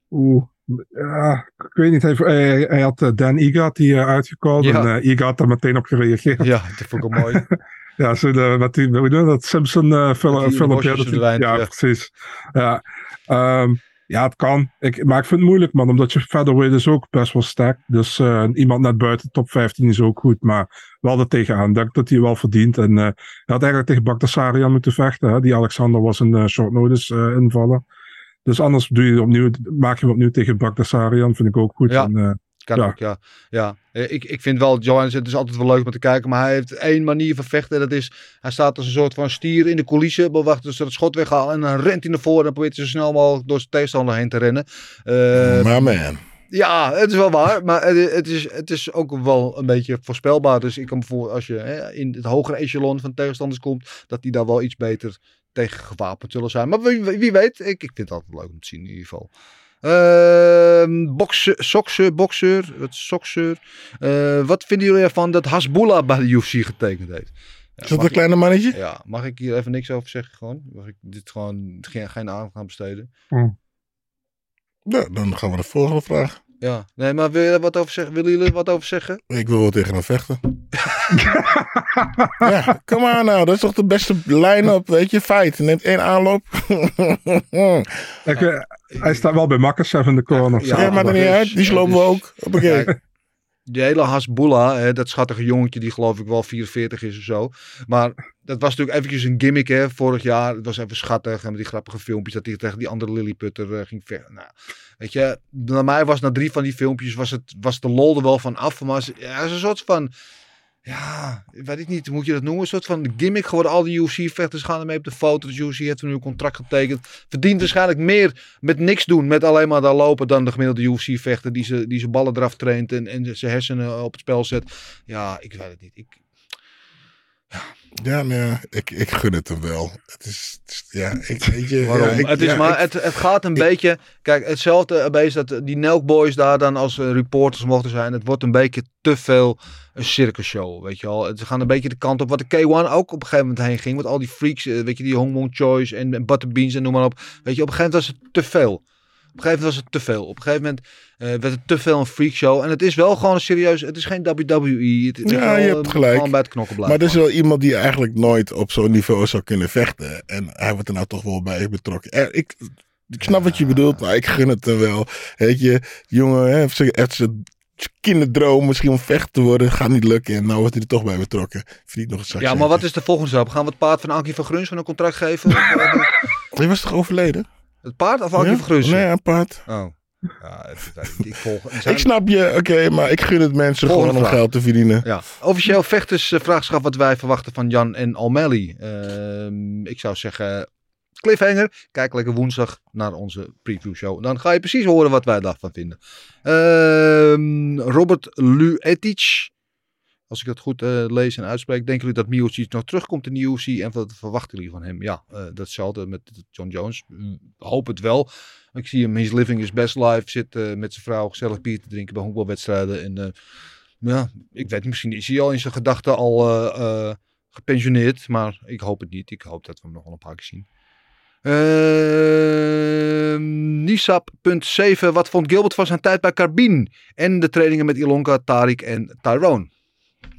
Oeh, ja, ik weet niet. Hij, hij, hij had Dan Igat die uh, uitgekomen. Ja. En uh, Igat daar meteen op gereageerd. Ja, dat vond ik wel mooi. Ja, zo de, die, hoe je dat Simpson uh, film. Met die film bosjes ja, dat die- verdwijnt, ja, ja. precies. Ja, Ehm, ja, het kan. Ik, maar ik vind het moeilijk, man. Omdat je featherweight is ook best wel sterk. Dus eh, iemand net buiten top 15 is ook goed. Maar wel er tegenaan. Ik denk dat hij wel verdient. En eh, hij had eigenlijk tegen Bagdasarian moeten vechten. Hè? Die Alexander was een eh, short notice invallen. Dus anders doe je opnieuw, maak je hem opnieuw tegen Bagdasarian. Vind ik ook goed. Ja. En, Kan Ja. ook, ja. ja. Eh, Ik, ik vind wel, Johannes, het is altijd wel leuk om te kijken, maar hij heeft één manier van vechten. En dat is, hij staat als een soort van stier in de coulissen, bewacht dus dat het schot weghaalt en dan rent hij naar voren en probeert hij zo snel mogelijk door zijn tegenstander heen te rennen. Eh, Maar man. ja, het is wel waar, maar het, is, het is ook wel een beetje voorspelbaar. Dus ik kan voor als je hè, in het hogere echelon van tegenstanders komt, dat die daar wel iets beter tegen gewapend zullen zijn. Maar wie, wie weet, ik, ik vind het altijd leuk om te zien in ieder geval. Ehm bokse, sokse, boxer, wat sokser. Eh, wat vinden jullie ervan dat Hasbullah bij de UFC getekend heeft? Ja, Is dat een kleine mannetje? ik- Ja, mag ik hier even niks over zeggen gewoon? Mag ik dit gewoon geen, geen aandacht aan besteden? Ja, dan gaan we de volgende vraag. Ja, nee, maar wil je wat over zeggen? willen jullie er wat over zeggen? Ik wil wel tegen hem vechten. ja, kom aan nou. Dat is toch de beste line-up, weet je? Feit. Neemt één aanloop. ik, hij staat wel bij Makassar in de corner. Ja, Ja, maakt er niet uit. Die slopen we dus- ook. Oké. Kijk, die hele Hasbullah, hè, dat schattige jongetje die geloof ik wel 44 is of zo. Maar dat was natuurlijk eventjes een gimmick hè, vorig jaar. Het was even schattig en met die grappige filmpjes dat hij tegen die andere Lilliputter eh, ging vechten. Nou, weet je, naar mij was na drie van die filmpjes was, het, was de lol er wel van af. Maar ze- ja, een soort van, ja, weet ik niet, moet je dat noemen? Een soort van gimmick geworden. Al die UFC-vechters gaan ermee op de foto. De UFC heeft nu een contract getekend. Verdient waarschijnlijk meer met niks doen, met alleen maar daar lopen, dan de gemiddelde UFC-vechter die ze, die zijn ballen eraf traint en, en zijn hersenen op het spel zet. Ja, ik weet het niet. Ik, Ja, nee, ik, ik gun het hem wel. Het is, het is- ja, ik weet je. Waarom? ja, ik- het, is ja, maar, ik- het, het gaat een beetje. Kijk, hetzelfde beetje dat die Nelk Boys daar dan als eh, reporters mochten zijn. Het wordt een beetje te veel een circusshow. Weet je wel. Het gaat een beetje de kant op wat de K1 ook op een gegeven moment heen ging. Met al die freaks. eh, Weet je, die Hong Wong Choice en, en Butterbeans en noem maar op. Weet je, op een gegeven moment was het te veel. Op een gegeven moment was het te veel. Op een gegeven moment eh, werd het te veel een freakshow. En het is wel gewoon een serieus. Het is geen WWE. Het is Ja, je eh, hebt gelijk. Gewoon bij het knokken blijven. Maar er is wel iemand die eigenlijk nooit op zo'n niveau zou kunnen vechten. En hij wordt er nou toch wel bij betrokken. Er, ik, ik snap wat je bedoelt, maar ik gun het hem wel. Weet je, die jongen hè, heeft zijn- kinderdroom misschien om vecht te worden. Gaat niet lukken. En nou wordt hij er toch bij betrokken. Verdient nog een zakje. ja, maar wat is de volgende stap? Gaan we het paard van Ankie van Gruns een contract geven? Hij was toch overleden? Het paard of Ankie Ja? van Gruns? Nee, een paard. Oh. Ja, het- ik volg. zijn- Ik snap je, oké, maar ik gun het mensen Volgende gewoon om geld te verdienen. Ja. Officieel vechtersvraagschap wat wij verwachten van Jan en Almelli. Ehm, ik zou zeggen, cliffhanger. Kijk lekker woensdag naar onze preview show. Dan ga je precies horen wat wij daarvan vinden. Ehm, Robert Luetic. Als ik dat goed eh, lees en uitspreek. Denken jullie dat Miocic nog terugkomt in de UFC? En wat verwachten jullie van hem? Ja, eh, datzelfde met John Jones. Mm, Hoop het wel. Ik zie hem, his living is best life. Zit eh, met zijn vrouw gezellig bier te drinken bij honkbalwedstrijden. En ja, ik weet misschien is hij al in zijn gedachten al gepensioneerd. Maar ik hoop het niet. Ik hoop dat we hem nog wel een paar keer zien. Ehm, Nisap.7. Wat vond Gilbert van zijn tijd bij Carbine? En de trainingen met Ilonka, Tariq en Tyrone.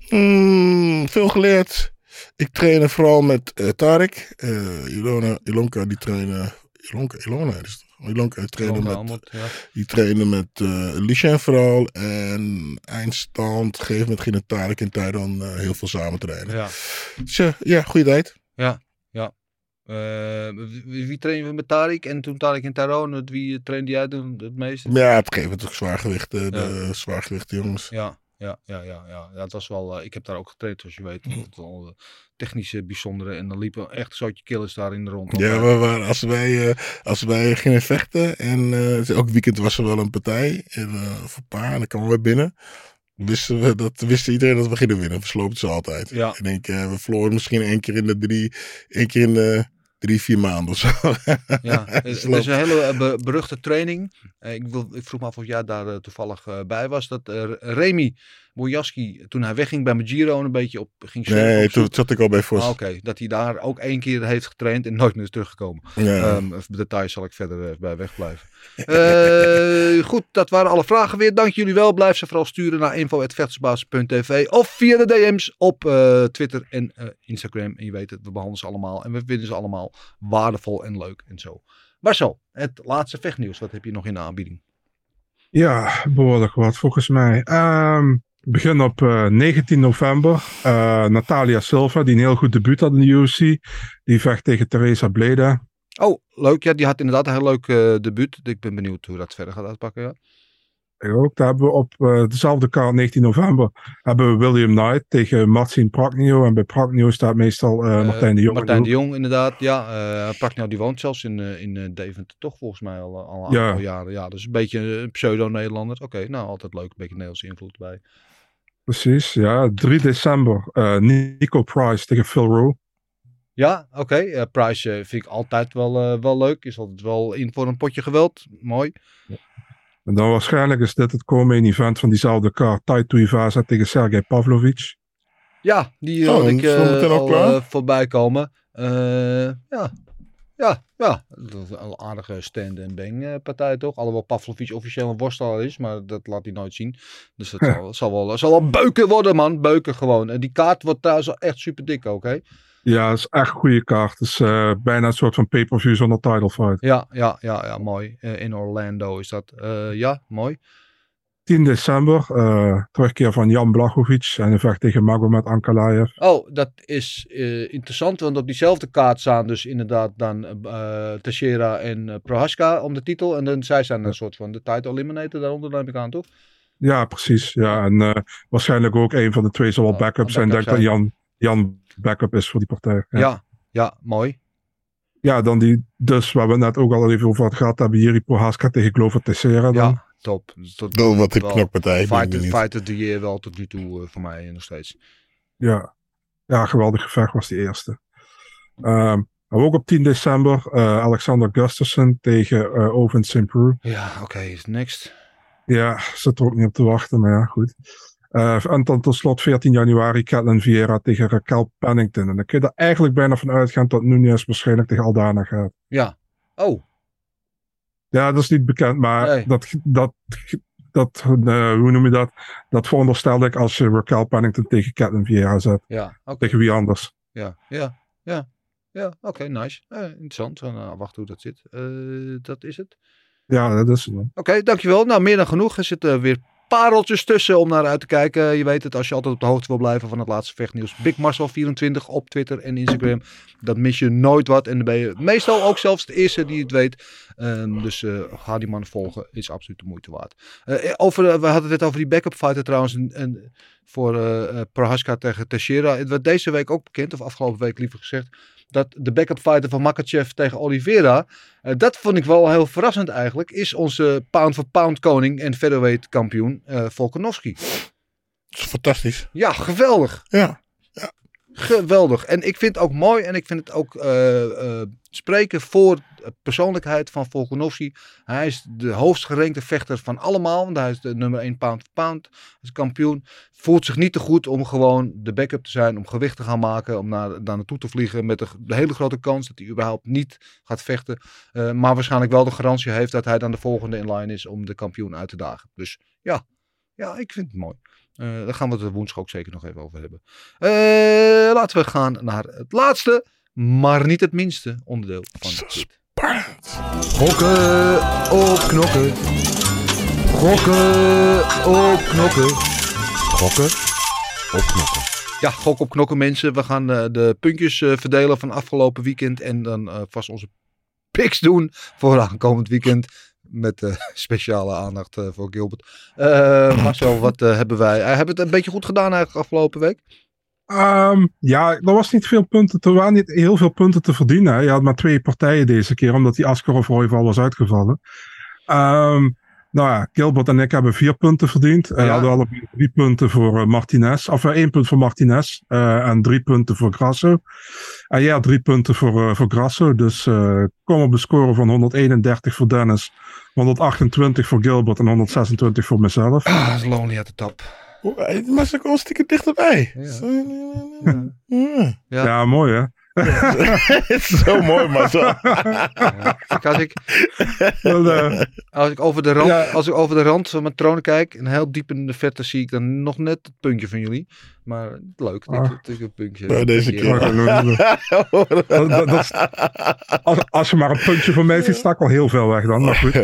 Mm, veel geleerd. Ik trainde vooral met eh Tarek. Eh, Ilona, Ilonka, die trainen. Ilonka, Ilona is het. Ilonka die trainen met, ja. die trainen met eh Lucien vooral. En eindstand geeft met geen Tarek en Tyron heel veel samen trainen. Ja. Dus ja, goede tijd. Ja, ja. Wie, wie trainen we met Tariq? En toen Tariq en Tyrone, wie trainde jij toen het meeste? Ja, het geeft natuurlijk zwaargewicht, eh, de zwaargewichte jongens. Ja, ja, ja, ja, ja. ja het was wel, eh, ik heb daar ook getraind, zoals je weet. Wel eh, technische bijzondere. En dan liepen echt zootje killers daar in de rond. Ja, we waren, als, wij, eh, als wij gingen vechten en eh, elk weekend was er wel een partij en, eh, of een paar en dan kwamen we binnen. Wisten we, dat wist iedereen dat we gingen winnen. We sloopten ze altijd. Ja. Ik, eh, we verloren misschien één keer in de drie, één keer in de drie, vier maanden of zo. Ja, het is, een hele eh, be- beruchte training. Eh, ik, wil, ik vroeg me af of jij daar eh, toevallig bij was. Dat Remy Bojaski, toen hij wegging bij Giro een beetje op ging surfen Nee, toen zat ik al bij Vos. Ah, Oké, dat hij daar ook één keer heeft getraind en nooit meer is teruggekomen. Ja. Ehm, details zal ik verder eh, bij wegblijven. Eh, goed, dat waren alle vragen weer. Dank jullie wel. Blijf ze vooral sturen naar info.vechtersbaas.tv of via de DM's op eh, Twitter en eh, Instagram. En je weet het, we behandelen ze allemaal en we vinden ze allemaal waardevol en leuk en zo. Marcel, het laatste vechtnieuws. Wat heb je nog in de aanbieding? Ja, behoorlijk wat volgens mij. Ehm begin op eh, 19 november. Eh, Natalia Silva, die een heel goed debuut had in de UFC. Die vecht tegen Teresa Bleda. Oh, leuk. Ja, die had inderdaad een heel leuk eh, debuut. Ik ben benieuwd hoe dat verder gaat uitpakken. Ja. Ik ook. Daar hebben we op dezelfde kaart, 19 november, hebben we William Knight tegen Marcin Pragnio. En bij Pragnio staat meestal Martijn de Jong. Martijn de Jong, inderdaad. Ja, Praknau die woont zelfs in, in Deventer, toch volgens mij al, al een Ja. aantal jaren. Ja, dus een beetje een pseudo-Nederlander. Oké, nou altijd leuk. Een beetje Nederlandse invloed bij. Precies, ja. 3 december, eh, Nico Price tegen Phil Rowe. Ja, oké. eh, Price eh, vind ik altijd wel, wel leuk. Is altijd wel in voor een potje geweld. Mooi. En dan waarschijnlijk is dit het co-main event van diezelfde kaart. Tai Tuivasa tegen Sergej Pavlovic. Ja, die Oh, had ik al al voorbij komen. Eh, ja, ja, ja. Dat een aardige stand en bang eh, partij toch? Alhoewel Pavlovic officieel een worstelaar is, maar dat laat hij nooit zien. Dus dat zal, zal, wel, zal wel beuken worden man, beuken gewoon. En die kaart wordt trouwens wel echt super dik ook hè? Ja, dat is echt een goede kaart. Het is eh, bijna een soort van pay-per-view zonder title fight. Ja, ja, ja, ja, mooi. Eh, in Orlando is dat. Ja, mooi. 10 december, eh, terugkeer van Jan Blachowicz en een vecht tegen Magomed Ankalaev. Oh, dat is eh, interessant, want op diezelfde kaart staan dus inderdaad dan eh Teixeira en Prohaska om de titel. En dan zij zijn een soort van de title eliminator daaronder, neem ik aan, toch? Ja, precies. Ja, en waarschijnlijk ook een van de twee zal wel Oh, backup zijn. Ik denk dat Jan, Jan backup is voor die partij. Ja, Ja. ja, mooi. Ja, dan die, dus waar we net ook al even over gehad hebben, Jiri Prohaska tegen Glover Teixeira dan. Ja, top. Tot, Wel wat een wel knokpartij. ik weet Fight, het niet. fight of the year wel tot nu toe eh, voor mij nog steeds. Ja, ja geweldig gevecht was die eerste. Ehm, maar ook op 10 december eh, Alexander Gustafsson tegen eh Oven St. Ja, oké, next. Ja, zit er ook niet op te wachten, maar ja, goed. Eh, en dan tot slot 14 januari Catelyn Vieira tegen Raquel Pennington. En dan kun je er eigenlijk bijna van uitgaan dat Nunez waarschijnlijk tegen Aldana gaat. Ja. Oh, Ja, dat is niet bekend, maar Nee. dat, dat, dat eh, hoe noem je dat? Dat veronderstel ik als je Raquel Pennington tegen Catelyn Vieira zet. ja. Tegen wie anders? Ja, ja, ja. Ja, oké, nice. Eh, interessant. Gaan wachten hoe dat zit. Eh, dat is het. Ja, dat is het. Oké, dankjewel. Nou, meer dan genoeg. Er zitten weer pareltjes tussen om naar uit te kijken. Je weet het, als je altijd op de hoogte wil blijven van het laatste vechtnieuws. Big Marcel24 op Twitter en Instagram. Dat mis je nooit wat. En dan ben je meestal ook zelfs de eerste die het weet. Ehm, dus eh, ga die man volgen. Is absoluut de moeite waard. Eh, over, eh, we hadden het over die backup fighter trouwens. En, voor Prohaska tegen Teixeira. Het werd deze week ook bekend, of afgelopen week liever gezegd. Dat de backup fighter van Makachev tegen Oliveira. eh, dat vond ik wel heel verrassend eigenlijk. Is onze pound for pound koning en featherweight kampioen eh Volkanovski. Dat is fantastisch. Ja, geweldig. Ja. Geweldig. En ik vind het ook mooi en ik vind het ook eh, spreken voor persoonlijkheid van Volkanovski. Hij is de hoogst gerankte vechter van allemaal. Want hij is de nummer 1 pound for pound als kampioen. Voelt zich niet te goed om gewoon de backup te zijn. Om gewicht te gaan maken. Om naar, daar naartoe te vliegen. Met de, de hele grote kans dat hij überhaupt niet gaat vechten. Eh, maar waarschijnlijk wel de garantie heeft dat hij dan de volgende in line is om de kampioen uit te dagen. Dus ja, ja ik vind het mooi. Eh, daar gaan we het woensdag ook zeker nog even over hebben. Eh, laten we gaan naar het laatste, maar niet het minste onderdeel van dit. Gokken op knokken. Gokken op knokken. Gokken op knokken. Ja, gok op knokken mensen. We gaan eh, de puntjes eh, verdelen van afgelopen weekend. En dan eh, vast onze picks doen voor aankomend weekend. Met speciale aandacht voor Gilbert. Marcel, wat hebben wij? Hebben het een beetje goed gedaan eigenlijk afgelopen week. Ehm, ja, er was niet veel punten te, er waren niet heel veel punten te verdienen. hè. Je had maar twee partijen deze keer, omdat die Askarov Royval was uitgevallen. Ehm, nou ja, Gilbert en ik hebben vier punten verdiend. We Ja. hadden allebei drie punten voor eh, Martinez. Of eh, één punt voor Martinez eh, en drie punten voor Grasso. En jij had drie punten voor, eh, voor Grasso. Dus eh kom op een score van 131 voor Dennis, 128 voor Gilbert en 126 voor mezelf. Ah, dat is lonely at the top. Oh, hij- Maar ze komen een stukje dichterbij. Ja. Ja. ja. Mooi hè? Het is zo mooi, maar zo. Als ik, Wel, eh, als, ik over de rand, Ja. als ik over de rand van mijn troon kijk, en heel diep in de verte zie ik dan nog net het puntje van jullie. Maar leuk, dit, Ah. is een puntje. Nou, deze keer. Dat- dat- dat is- als, als je maar een puntje voor mij ziet, sta ik al heel veel weg dan. Maar goed.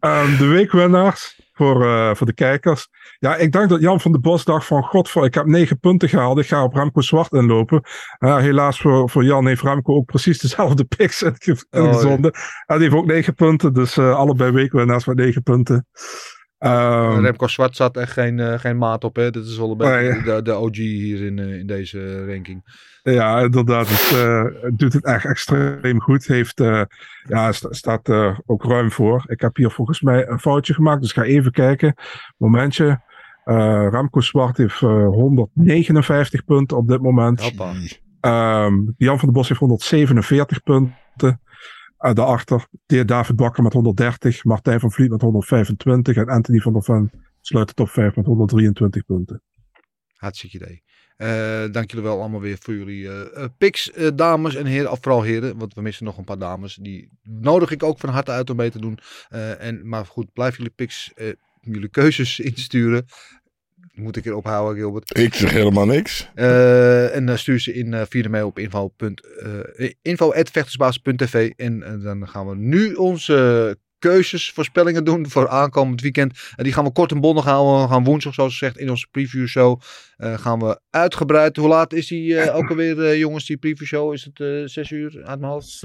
Ehm, de weekwinnaars voor, eh, voor de kijkers. Ja, ik denk dat Jan van de Bos dacht van... God, voor, ik heb negen punten gehaald. Ik ga op Remco Zwart inlopen. Helaas voor, voor Jan heeft Remco ook precies dezelfde picks inge- Oh, ja. ingezonden. En die heeft ook negen punten. Dus eh, allebei weekwinnaars met negen punten. Ehm, Remco Zwart zat echt geen, eh, geen maat op. Hè? Dit is wel een beetje Nee. de, de OG hier in, eh, in deze ranking. Ja, inderdaad. Het, eh, doet het echt extreem goed. Heeft, ja, sta- staat eh, ook ruim voor. Ik heb hier volgens mij een foutje gemaakt, dus ik ga even kijken. Momentje. Ramco Zwart heeft eh, 159 punten op dit moment. Ehm, Jan van der Bos heeft 147 punten. Uh, daarachter de- David Bakker met 130, Martijn van Vliet met 125 en Anthony van der Ven sluit de top 5 met 123 punten. Hartstikke idee. Eh, dank jullie wel allemaal weer voor jullie eh eh, picks, eh, dames en heren. Of vooral heren, want we missen nog een paar dames. Die nodig ik ook van harte uit om mee te doen. Eh, en, maar goed, blijf jullie picks, eh, jullie keuzes insturen. Moet ik erop houden, Gilbert. Ik zeg helemaal niks. Eh, en dan stuur ze in eh, via de mail op info. eh, info@vechtersbaas.tv. En eh, dan gaan we nu onze keuzes, voorspellingen doen voor aankomend weekend. En die gaan we kort en bondig houden. We gaan woensdag, zoals gezegd, in onze preview show. eh, gaan we uitgebreid. Hoe laat is die eh, ook alweer, eh, jongens, die preview show? Is het eh 6 uur uit mijn hoofd?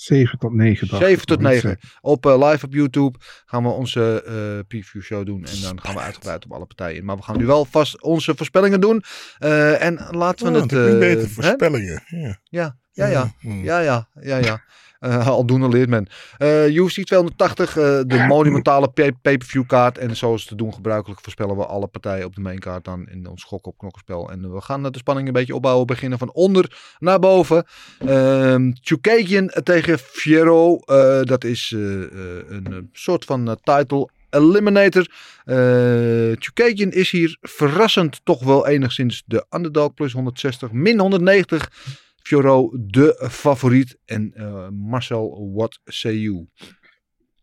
7 tot 9. dacht 7 ik. tot Moet ik 9. Op eh, live op YouTube gaan we onze eh, preview show doen. En dan gaan we uitgebreid op alle partijen in. Maar we gaan nu wel vast onze voorspellingen doen. Eh, en laten we Oh, het... beter. hè? Voorspellingen. Ja. Ja, ja, ja. Hmm. Ja, ja, ja, ja. Eh, aldoende leert men. Eh UFC 280, eh, de monumentale pay- pay-per-view kaart. En zoals te doen gebruikelijk voorspellen we alle partijen op de mainkaart dan in ons gok op knokkenspel. En we gaan de spanning een beetje opbouwen. Beginnen van onder naar boven. Ehm Chukagian tegen Fiero. Eh, dat is eh, een soort van title eliminator. Chukagian is hier verrassend toch wel enigszins de underdog. Plus 160, min 190. Fioro de favoriet. En eh, Marcel, what say you?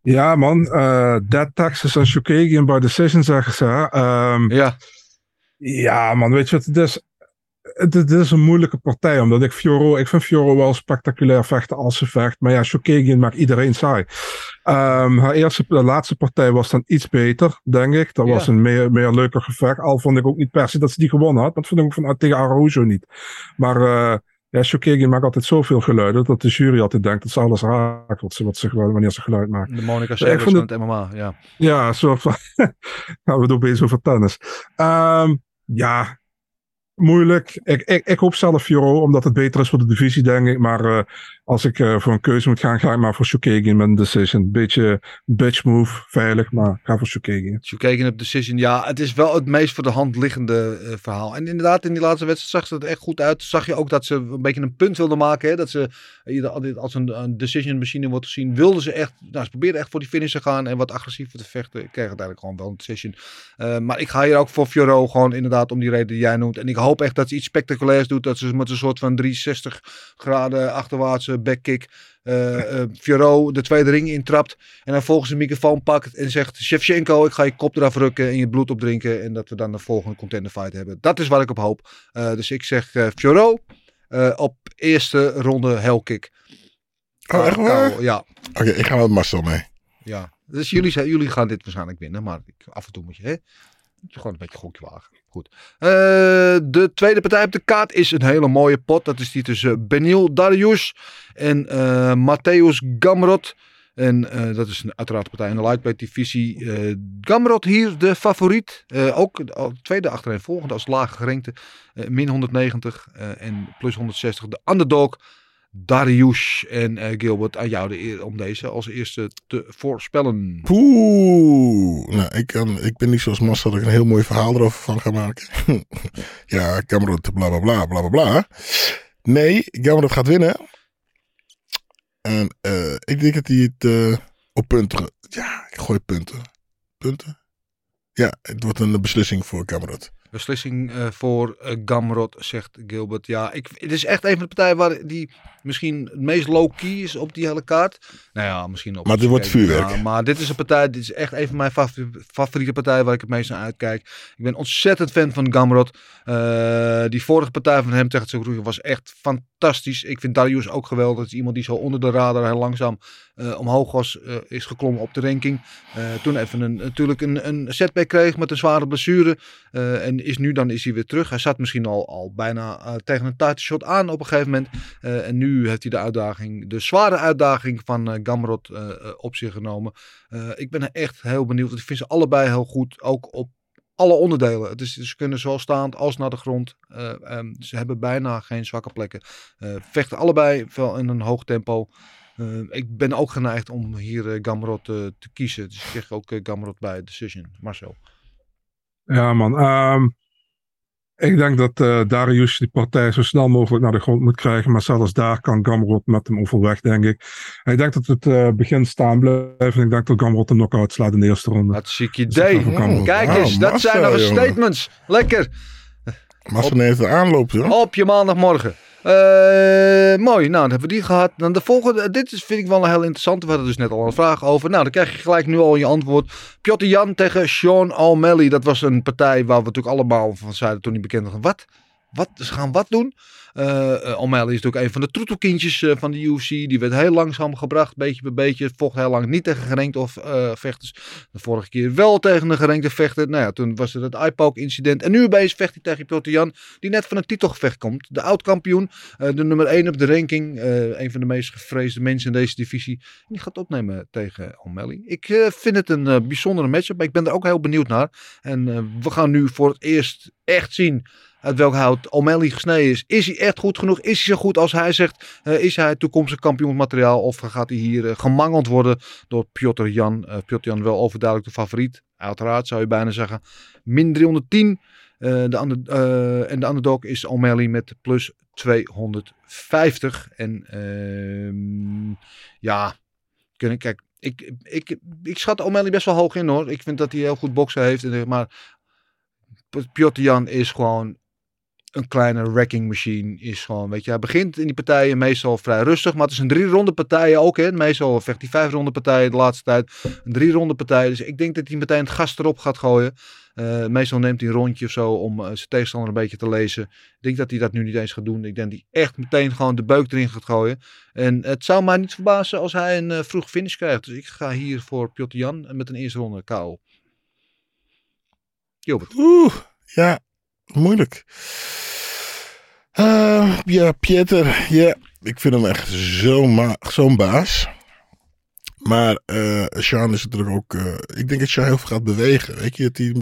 Ja, man. eh Dead Texas en Shukagian by decision, zeggen ze. Ehm, Ja, ja, man. Weet je wat het is? Het is een moeilijke partij, omdat ik Fioro... Ik vind Fioro wel spectaculair vechten als ze vecht. Maar ja, Shukagian maakt iedereen saai. Ehm haar eerste, de laatste partij was dan iets beter, denk ik. Dat Ja. was een meer, meer leuker gevecht. Al vond ik ook niet per se dat ze die gewonnen had. Dat vond ik ook van, tegen Araujo niet. Maar... eh ja, Shukagian maakt altijd zoveel geluiden dat de jury altijd denkt dat ze alles raakt wat ze, wat ze, geluid- wanneer ze geluid maakt. de Monica Seles van het- het MMA. Ja. Ja, van. gaan we het opeens over tennis. Ehm, ja, moeilijk. Ik, ik, ik hoop zelf Fioro, omdat het beter is voor de divisie, denk ik. Maar eh, als ik eh, voor een keuze moet gaan, ga ik maar voor Shokegi met een decision. Beetje bitch move, veilig, maar ga voor Shokegi. Shokegen op decision. Ja, het is wel het meest voor de hand liggende eh, verhaal. En inderdaad, in die laatste wedstrijd zag ze er echt goed uit. Zag je ook dat ze een beetje een punt wilden maken. Hè? Dat ze als een, een decision machine wordt gezien, wilden ze echt. Nou, ze probeerden echt voor die finish te gaan en wat agressiever te vechten. Ik kreeg uiteindelijk gewoon wel een decision. Maar ik ga hier ook voor Fioro, gewoon inderdaad om die reden die jij noemt. En ik hoop echt dat ze iets spectaculairs doet. Dat ze met een soort van 360 graden achterwaartse backkick. eh eh, Fioro de tweede ring intrapt. En dan volgens een microfoon pakt en zegt: Shevchenko, ik ga je kop eraf rukken en je bloed opdrinken. En dat we dan de volgende contender fight hebben. Dat is waar ik op hoop. Eh, dus ik zeg eh Fioro op eerste ronde hellkick. Oh, echt waar? Ja, Oké, ik ga met Marcel mee. ja. Dus jullie, jullie gaan dit waarschijnlijk winnen. Maar af en toe moet je, hè? Gewoon een beetje gokje wagen. Goed. Eh, de tweede partij op de kaart is een hele mooie pot. Dat is die tussen Benil Darius en eh Matthäus Gamrot. En eh, dat is een, uiteraard de partij in de lightweight divisie. Eh Gamrot hier de favoriet. Eh, ook de tweede achterin volgende als lage gerenkte. Eh, min 190 eh, en plus 160 de underdog. Darius en eh, Gilbert aan jou de eer om deze als eerste te voorspellen. Poeh. Nou, ik, kan, ik ben niet zoals Marcel dat ik een heel mooi verhaal erover van ga maken. ja, Cameron, bla bla bla bla bla bla. Nee, Cameron gaat winnen. En eh, ik denk dat hij het eh, op punten... Ja, ik gooi punten. Punten? Ja, het wordt een beslissing voor Cameron. Beslissing eh, voor eh, Gamrot, zegt Gilbert. Ja, ik, het is echt een van de partijen waar die misschien het meest low-key is op die hele kaart. Nou ja, misschien op. Maar dit wordt vuurwerk. Ja, maar dit is een partij, dit is echt een van mijn favori- favoriete partijen waar ik het meest naar uitkijk. Ik ben ontzettend fan van Gamrot. Eh, die vorige partij van hem tegen Tsurugi was echt fantastisch. Ik vind Darius ook geweldig. Het is iemand die zo onder de radar heel langzaam omhoog was, is geklommen op de ranking. Toen even een, natuurlijk een, een setback kreeg met een zware blessure. Eh, en is nu dan is hij weer terug. Hij zat misschien al, al bijna eh, tegen een title shot aan op een gegeven moment. Eh, en nu heeft hij de uitdaging, de zware uitdaging van eh, Gamrot op zich genomen. Ik ben echt heel benieuwd. Ik vind ze allebei heel goed. Ook op alle onderdelen. Het is, ze kunnen zowel staand als naar de grond. Eh, ehm, ze hebben bijna geen zwakke plekken. Vechten allebei wel in een hoog tempo. Ik ben ook geneigd om hier eh, Gamrot te kiezen. Dus ik zeg ook Gamrot bij Decision. Marcel. Ja, man. Ehm, ik denk dat eh, Darius die partij zo snel mogelijk naar de grond moet krijgen. Maar zelfs daar kan Gamrot met hem overweg, denk ik. Ik denk dat het eh begin staan blijft. En ik denk dat Gamrot een knockout slaat in de eerste ronde. Ik ga idee. Kijk eens, dat zijn nog eens statements. Lekker. Marcel neemt de aanloop, joh. Op je maandagmorgen. Eh, mooi, nou dan hebben we die gehad. Dan de volgende, dit is, vind ik wel een heel interessante. We hadden dus net al een vraag over. Nou, dan krijg je gelijk nu al je antwoord. Piotr Jan tegen Sean O'Malley. Dat was een partij waar we natuurlijk allemaal van zeiden toen hij bekend was. Wat? Wat? Ze gaan wat doen? Eh, O'Malley is natuurlijk een van de troetelkindjes eh, van de UFC. Die werd heel langzaam gebracht, beetje bij beetje. Vocht heel lang niet tegen gerenkte of vechters. De vorige keer wel tegen een gerenkte vechter. Nou ja, toen was er het iPoke incident. En nu opeens vecht hij tegen Jan. Die net van een titelgevecht komt. De oud-kampioen. de nummer 1 op de ranking. een van de meest gevreesde mensen in deze divisie. Die gaat opnemen tegen O'Malley. Ik vind het een bijzondere matchup. Maar ik ben er ook heel benieuwd naar. En we gaan nu voor het eerst echt zien uit welk hout O'Malley gesneden is. Is hij echt goed genoeg? Is hij zo goed als hij zegt? Eh, is hij toekomstig kampioensmateriaal? Of gaat hij hier eh, gemangeld worden door Piotr Jan? Eh Piotr Jan wel overduidelijk de favoriet. Uiteraard zou je bijna zeggen. Min 310. Eh, de en de underdog is O'Malley met plus 250. En ehm, ja, kunnen, kijk, ik, ik, ik schat O'Malley best wel hoog in hoor. Ik vind dat hij heel goed boksen heeft. Maar Piotr Jan is gewoon een kleine wrecking machine. Is gewoon, weet je, hij begint in die partijen meestal vrij rustig. Maar het is een drie ronde partijen ook. Hè. Meestal vecht hij vijf ronde partijen de laatste tijd. Een drie ronde partij. Dus ik denk dat hij meteen het gas erop gaat gooien. Eh, meestal neemt hij een rondje of zo om eh, zijn tegenstander een beetje te lezen. Ik denk dat hij dat nu niet eens gaat doen. Ik denk dat hij echt meteen gewoon de beuk erin gaat gooien. En het zou mij niet verbazen als hij een eh, vroeg finish krijgt. Dus ik ga hier voor Piotr Jan met een eerste ronde KO. Gilbert. Oeh, ja, moeilijk. Eh, ja, Pieter, ja, ik vind hem echt zo'n baas. Maar eh Sean is natuurlijk ook. eh, ik denk dat Sean heel veel gaat bewegen. Weet je, dat hij,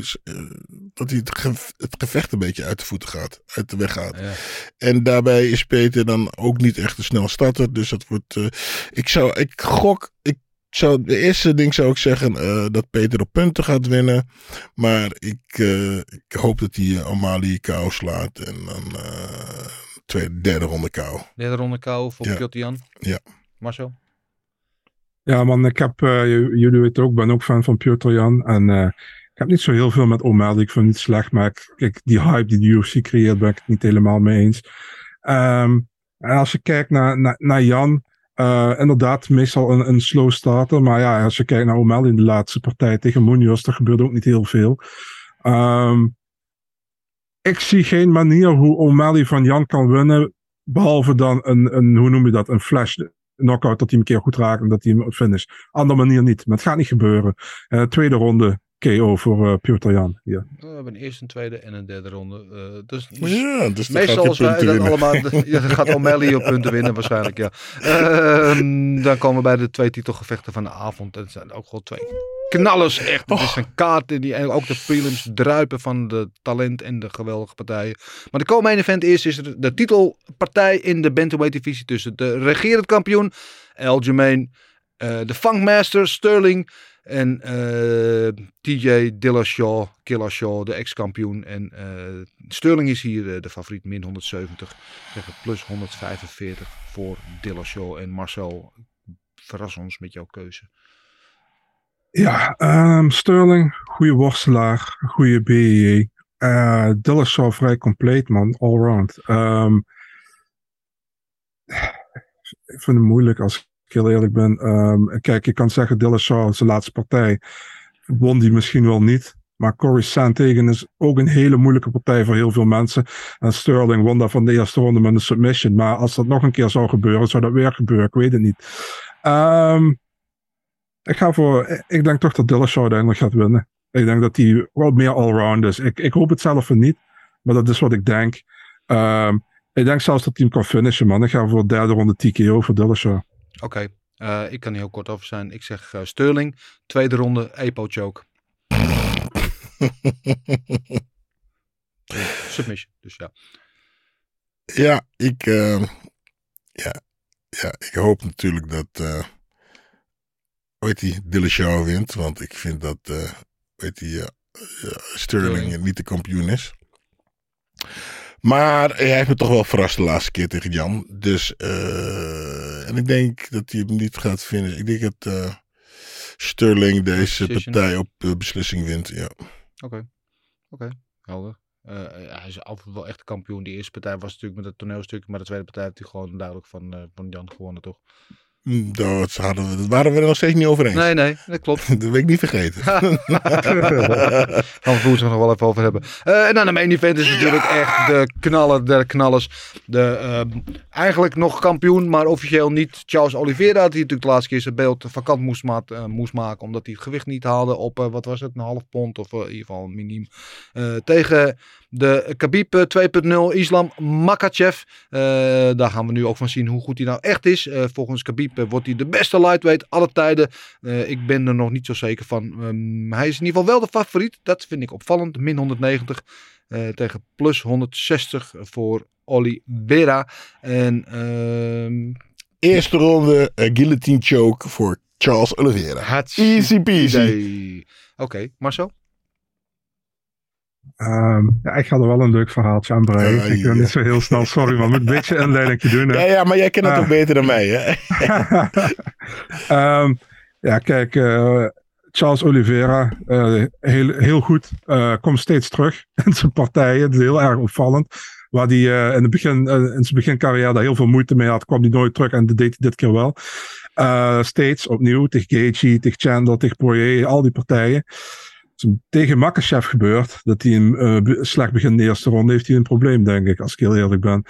dat hij het, ge- het gevecht een beetje uit de voeten gaat. Uit de weg gaat. Ja. En daarbij is Peter dan ook niet echt een snel starter. Dus dat wordt. ik zou. Ik gok. Ik zou, de eerste ding zou ik zeggen eh, dat Peter op punten gaat winnen. Maar ik, eh, ik hoop dat hij uh, Amali KO slaat. En dan eh, tweede, derde ronde KO. Derde ronde kou voor Ja. Piotr Jan. Ja. Marcel? Ja, man, ik heb, eh, jullie weten ook, ik ben ook fan van Piotr Jan. En eh, ik heb niet zo heel veel met O'Malley. Ik vind het niet slecht, maar ik, kijk, die hype die de UFC creëert, ben ik het niet helemaal mee eens. Ehm, en als je kijkt naar, naar, naar Jan, eh, inderdaad, meestal een, een slow starter. Maar ja, als je kijkt naar O'Malley in de laatste partij tegen Munoz, er gebeurt ook niet heel veel. Ehm, ik zie geen manier hoe O'Malley van Jan kan winnen, behalve dan een, een hoe noem je dat, een flash knockout dat hij hem een keer goed raakt en dat hij hem finish. Andere manier niet. Maar het gaat niet gebeuren. Eh, tweede ronde KO voor eh Piotr Jan. Ja. We hebben een eerste, een tweede en een derde ronde. eh, dus, dus Ja, dus meestal gaat als wij punten dat winnen. allemaal... Ja, dan gaat O'Malley op punten winnen waarschijnlijk, ja. Ehm, dan komen we bij de twee titelgevechten van de avond. En het zijn ook gewoon twee knallers, echt. Het is een kaart die en ook de prelims druipen van de talent en de geweldige partijen. Maar de co-main event is, is er de titelpartij in de bantamweight divisie tussen de regerend kampioen Aljamain, eh de Funkmaster Sterling en eh, TJ Dillashaw, Killashaw, de ex-kampioen. En eh, Sterling is hier eh, de favoriet, min 170 tegen plus 145 voor Dillashaw. En Marcel, verras ons met jouw keuze. Ja, ehm, Sterling, goede worstelaar, goede BJJ. Uh, Dillashaw vrij compleet, man, allround. Ehm ik vind het moeilijk als heel eerlijk ben. Ehm, kijk, je kan zeggen Dillashaw, zijn laatste partij, won die misschien wel niet. Maar Corey Sandhagen is ook een hele moeilijke partij voor heel veel mensen. En Sterling won daar van de eerste ronde met een submission. Maar als dat nog een keer zou gebeuren, zou dat weer gebeuren. Ik weet het niet. Ehm ik ga voor, ik denk toch dat Dillashaw uiteindelijk gaat winnen. Ik denk dat hij wel meer allround is. Ik, ik hoop het zelf er niet, maar dat is wat ik denk. Ehm, ik denk zelfs dat hij hem kan finishen, man. Ik ga voor derde ronde TKO voor Dillashaw. Oké, eh, ik kan hier heel kort over zijn. Ik zeg eh, Sterling, tweede ronde, Epo choke. Submission, dus ja. Ja, ik, eh, ja, ja, ik hoop natuurlijk dat, eh weet die Dillashaw wint. Want ik vind dat, weet die, Sterling niet de kampioen is. Maar hij heeft me toch wel verrast de laatste keer tegen Jan. Dus, eh, en ik denk dat hij hem niet gaat vinden. Ik denk dat eh, Sterling deze Decision. partij op eh, beslissing wint. Ja. Oké, oké, helder. Eh, hij is altijd wel echt kampioen. Die eerste partij was natuurlijk met het toneelstuk. Maar de tweede partij heeft hij gewoon duidelijk van, van Jan gewonnen, toch? Hm, Dat, hadden we, dat waren we er nog steeds niet over eens. Nee, nee, dat klopt. dat weet ik niet vergeten. Gaan we woensdag nog wel even over hebben. Eh, en dan de main event is natuurlijk echt de knaller der knallers. De ehm, eigenlijk nog kampioen, maar officieel niet. Charles Oliveira, die natuurlijk de laatste keer zijn beeld vakant moest, ma- eh, moest maken. Omdat hij het gewicht niet haalde op, eh, wat was het, een half pond of eh, in ieder geval miniem. Eh, tegen de Khabib eh, 2.0 Islam Makachev. Eh, daar gaan we nu ook van zien hoe goed hij nou echt is. Eh, volgens Khabib wordt hij de beste lightweight alle tijden. Ik ben er nog niet zo zeker van. Ehm, hij is in ieder geval wel de favoriet. Dat vind ik opvallend. Min 190 eh, tegen plus 160 voor Oliveira. En ehm, Eerste ronde guillotine choke voor Charles Oliveira. Easy peasy. Oké, Marcel? Ehm, ja, ik ga er wel een leuk verhaaltje aan breien. Ik ben niet zo heel snel, sorry, maar moet een beetje inleiding doen. hè. Ja, ja, maar jij kent het Ah. ook beter dan mij, hè? Ehm, ja, kijk, eh, Charles Oliveira, eh, heel, heel goed. eh, komt steeds terug in zijn partijen. Het is heel erg opvallend. Waar hij in, het begin, in zijn begincarrière daar heel veel moeite mee had, kwam hij nooit terug en dat deed hij dit keer wel. Steeds opnieuw tegen Gaethje, tegen Chandler, tegen Poirier, al die partijen. Tegen Makachev gebeurt, dat hij een eh, slecht begint in de eerste ronde, heeft hij een probleem, denk ik, als ik heel eerlijk ben.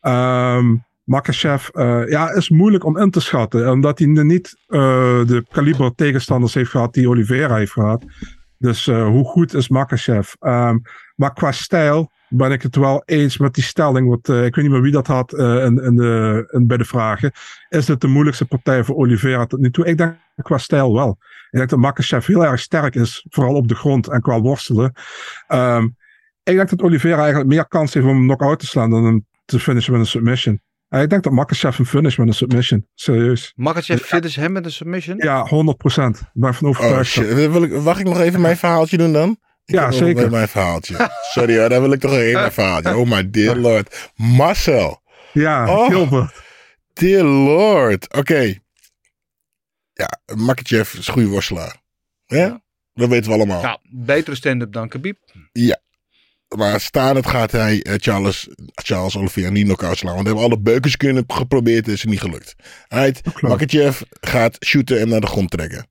Ehm Makachev, eh, ja, is moeilijk om in te schatten. Omdat hij niet eh, de kaliber tegenstanders heeft gehad die Oliveira heeft gehad. Dus hoe goed is Makachev? Ehm, maar qua stijl ben ik het wel eens met die stelling. Wat, eh, ik weet niet meer wie dat had eh, in, in de, in, bij de vragen. Is dit de moeilijkste partij voor Oliveira tot nu toe? Ik denk qua stijl wel. Ik denk dat Makachev heel erg sterk is, vooral op de grond en qua worstelen. Ehm, ik denk dat Oliveira eigenlijk meer kans heeft om hem knock-out te slaan dan hem te finishen met een submission. En ik denk dat Makachev hem finish met een submission. Serieus. Makachev finish hem met een submission? Ja, 100%. Ik ben van Oh overtuigd. shit. Wil ik, mag ik nog even mijn verhaaltje doen dan? Ik Ja, zeker. Mijn verhaaltje. Sorry hoor, dan wil ik toch even mijn verhaaltje. Oh my dear lord. Marcel. ja, Oh. Gilbert. Dear lord. Oké. Ja, Makachev is een goede worstelaar. Ja? Dat weten we allemaal. Ja, betere stand-up dan Khabib. Maar staan het gaat hij eh, Charles, Charles Oliveira niet knock-out slaan. Want we hebben alle beukens kunnen geprobeerd. Het is niet gelukt. Right? Makachev gaat shooten en naar de grond trekken.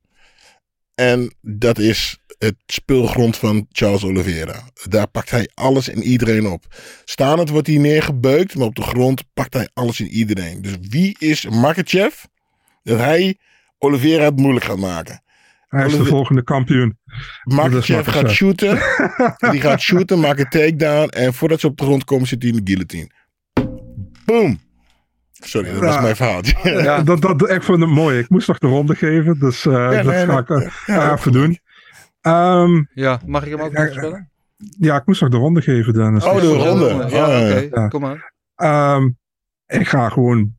En dat is het speelgrond van Charles Oliveira. Daar pakt hij alles en iedereen op. Staand wordt hij neergebeukt, maar op de grond pakt hij alles en iedereen. Dus wie is Makachev dat hij Oliveira het moeilijk gaat maken? Hij is de volgende kampioen. Makachev gaat shooten. die gaat shooten, maakt een takedown. En voordat ze op de grond komen, zit hij in de guillotine. Boom. Sorry, dat was mijn verhaaltje. Ja. Dat, dat, ik vond het mooi. Ik moest nog de ronde geven, dus eh, Ja, dat nee, ga ik Ja, even doen. Ehm, Ja, mag ik hem ook nog spelen? ja, ik moest nog de ronde geven, Dennis. Oh, de ronde. Ja, Oh, ja. oké. Ja. Kom maar. Ehm, ik ga gewoon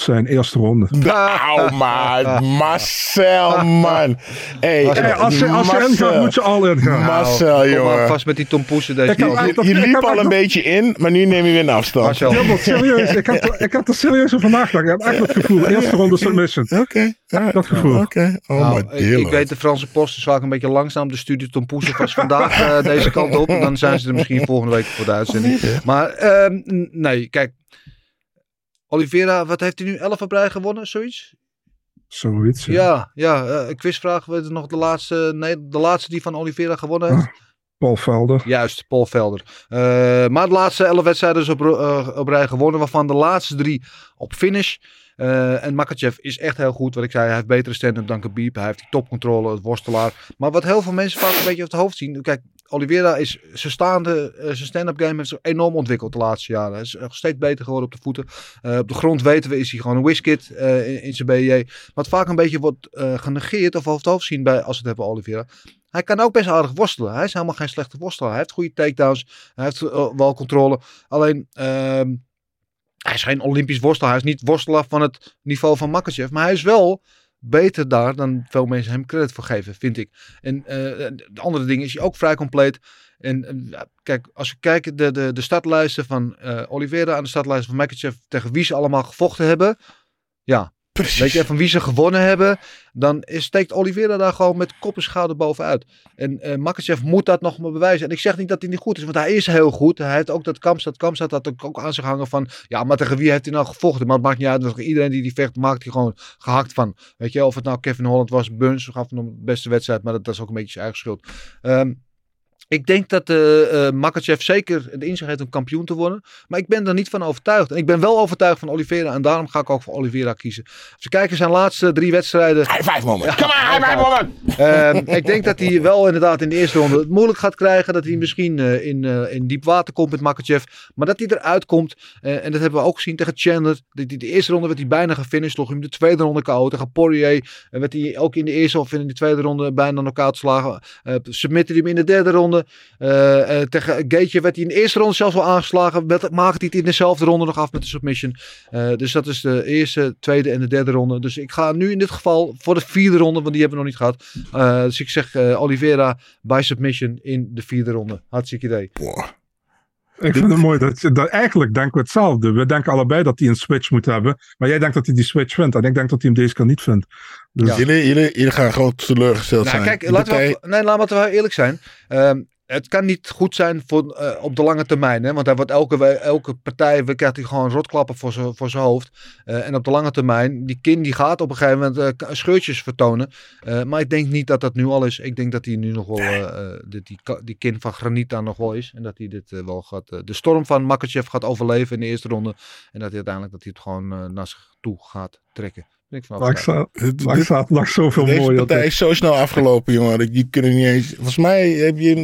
zijn, eerste ronde. Nou, maar Marcel, man. Hey, Hey, als je, als je Marcel. ingaat, moet je al ingaan. Marcel, Kom maar jongen. vast met die Tom Poesen deze Ik heb keer. echt- Je, je Ik liep al een beetje in, maar nu neem je weer een afstand. Marcel. Serieus. Ik heb, er- ik heb er serieus over nagedacht. Ik heb echt het gevoel, eerste ronde submission. Oké. Dat gevoel. Oké. Oh, Nou, my ik, dear ik weet de Franse post is vaak een beetje langzaam. De studie Tom Poesen was vandaag eh, deze kant op. Dan zijn ze er misschien volgende week voor de uitzending. Maar ehm, nee, kijk. Oliveira, wat heeft hij nu? 11 op rij gewonnen, zoiets? Zoiets. ja. Ja, ja. eh, quizvraag. Weet nog de laatste, nee, de laatste die van Oliveira gewonnen heeft? Paul Velder. Juist, Paul Velder. Eh, maar de laatste 11 wedstrijden is op, eh, op rij gewonnen, waarvan de laatste drie op finish. En Makachev is echt heel goed. Wat ik zei, hij heeft betere stand-up dan Khabib. Hij heeft die topcontrole, het worstelaar. Maar wat heel veel mensen vaak een beetje op het hoofd zien. Kijk, Oliveira is zijn staande, eh, zijn stand-up game heeft zich enorm ontwikkeld de laatste jaren. Hij is nog steeds beter geworden op de voeten. Eh, op de grond weten we, is hij gewoon een whiskit eh, in, zijn BJ. Wat vaak een beetje wordt eh, genegeerd of over het hoofd zien bij, als we het hebben Oliveira. Hij kan ook best aardig worstelen. Hij is helemaal geen slechte worstelaar. Hij heeft goede takedowns. Hij heeft eh, wel controle. Alleen, ehm, hij is geen Olympisch worstelaar. Hij is niet worstelaar van het niveau van Makachev. Maar hij is wel beter daar dan veel mensen hem credit voor geven, vind ik. En eh, de andere dingen is hij ook vrij compleet. En eh, kijk, als we kijken de, de, de startlijsten van eh Oliveira en de startlijsten van Makachev tegen wie ze allemaal gevochten hebben. Ja, Weet je, van wie ze gewonnen hebben, dan steekt Oliveira daar gewoon met kop en schouder bovenuit. En eh Makachev moet dat nog maar bewijzen. En ik zeg niet dat hij niet goed is, want hij is heel goed. Hij heeft ook dat Kamstad. Kamstad had ook- aan zich hangen van, ja, maar tegen wie heeft hij nou gevochten? Maar het maakt niet uit, want iedereen die die vecht, maakt hij gewoon gehakt van. Weet je, of het nou Kevin Holland was, Burns gaf hem de beste wedstrijd, maar dat, is ook een beetje zijn eigen schuld. Ehm, ik denk dat eh eh Makachev zeker de inzicht heeft om kampioen te worden. Maar ik ben er niet van overtuigd. En ik ben wel overtuigd van Oliveira. En daarom ga ik ook voor Oliveira kiezen. Als we kijken zijn laatste drie wedstrijden. High five moment. Come on, high five moment. Ik denk dat hij wel inderdaad in de eerste ronde het moeilijk gaat krijgen. Dat hij misschien eh, in, eh, in diep water komt met Makachev. Maar dat hij eruit komt. en dat hebben we ook gezien tegen Chandler. De, de, de eerste ronde werd hij bijna gefinished. Nog in de tweede ronde KO tegen Poirier. En werd hij ook in de eerste of in de tweede ronde bijna knock-out geslagen. Submitte hij hem in de derde ronde. Eh, eh, tegen Gaetje werd hij in de eerste ronde zelfs wel aangeslagen. Werd, maakte hij het in dezelfde ronde nog af met de submission. Eh, dus dat is de eerste, tweede en de derde ronde. Dus ik ga nu in dit geval voor de vierde ronde, want die hebben we nog niet gehad. Eh, dus ik zeg Oliveira by submission in de vierde ronde. Hartstikke idee. Ik vind het mooi dat, je- dat eigenlijk denken we hetzelfde. We denken allebei dat hij een switch moet hebben. Maar jij denkt dat hij die switch vindt. En ik denk dat hij hem deze keer niet vindt. Dus Jullie, jullie, jullie gaan gewoon teleurgesteld Nou, zijn. kijk, laten partij- we, nee, laten we wel eerlijk zijn. Ehm, het kan niet goed zijn voor, eh, op de lange termijn. Hè? Want hij wordt elke, elke partij we krijgt hij gewoon rotklappen voor zijn voor zijn hoofd. Eh, en op de lange termijn, die kin die gaat op een gegeven moment eh, scheurtjes vertonen. Maar ik denk niet dat dat nu al is. Ik denk dat hij nu nog wel, die, die, kin van graniet daar nog wel is. En dat hij dit wel gaat, de storm van Makachev gaat overleven in de eerste ronde. En dat hij uiteindelijk dat hij het gewoon naar zich toe gaat trekken. Ik van maar ik overtuigd. sta, Dit- maar ik dit- sta nog zoveel Deze mooier. partij is zo snel afgelopen, jongen. dat Je kunnen niet eens. Volgens mij heb je.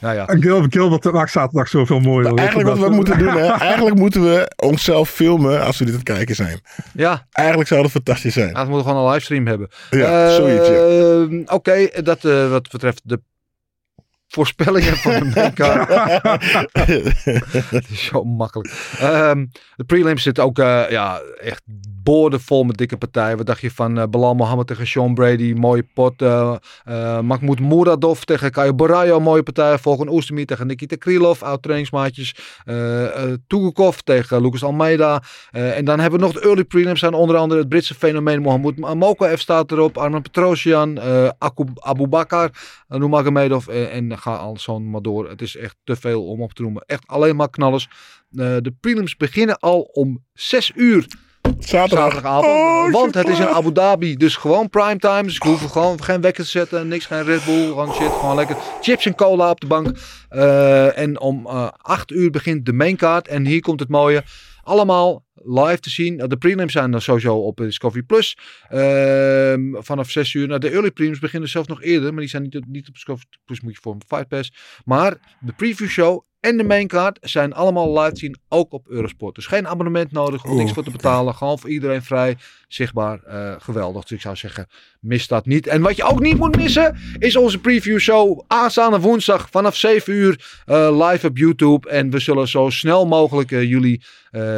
Nou ja. En Gilbert, Gilbert maakt zaterdag zoveel mooier. Eigenlijk wat we moeten doen, hè? Eigenlijk moeten we onszelf filmen als we dit aan het kijken zijn. Ja, Eigenlijk zou dat fantastisch zijn. ja, we moeten gewoon een livestream hebben. Ja, Eh, zoiets. ja. Oké, dat eh, wat betreft de voorspellingen van de maincard. Het is zo makkelijk. Ehm, de prelims zitten ook eh, ja, echt boordevol met dikke partijen. Wat dacht je van eh Belal Mohammed tegen Sean Brady? Mooie pot. eh Mahmoud Muradov tegen Caio Borraio. Mooie partij. Volgen Oestemi tegen Nikita Krylov. Oud trainingsmaatjes. Tugukov tegen Lucas Almeida. En dan hebben we nog de early prelims aan. Onder andere het Britse fenomeen Mohamed Mokaev staat erop. Arman Petrosian. Akub Abu Bakar. Uh, Nurmagomedov. en ga al zo maar door. Het is echt te veel om op te noemen. Echt alleen maar knallers. De prelims beginnen al om 6 uur Zaterdag. zaterdagavond. Oh, want het is in. Abu Dhabi. Dus gewoon primetime. Dus ik hoef gewoon geen wekker te zetten. Niks, geen Red Bull. Gewoon shit. Gewoon lekker chips en cola op de bank. Eh, en om eh 8 uur begint de maincard. En hier komt het mooie. Allemaal live te zien. De prelims zijn dan sowieso op Discovery Plus. Ehm, vanaf 6 uur. Nou, de early prelims beginnen zelfs nog eerder. Maar die zijn niet, niet op Discovery Plus. Moet je voor een Fight Pass. Maar de preview show en de maincard zijn allemaal live te zien. Ook op Eurosport. Dus geen abonnement nodig. Niks Oeh, voor te betalen. Gewoon voor iedereen vrij. Zichtbaar. eh, geweldig. Dus ik zou zeggen, mis dat niet. En wat je ook niet moet missen. Is onze preview show. Aanstaande woensdag vanaf 7 uur. eh, live op YouTube. En we zullen zo snel mogelijk eh, jullie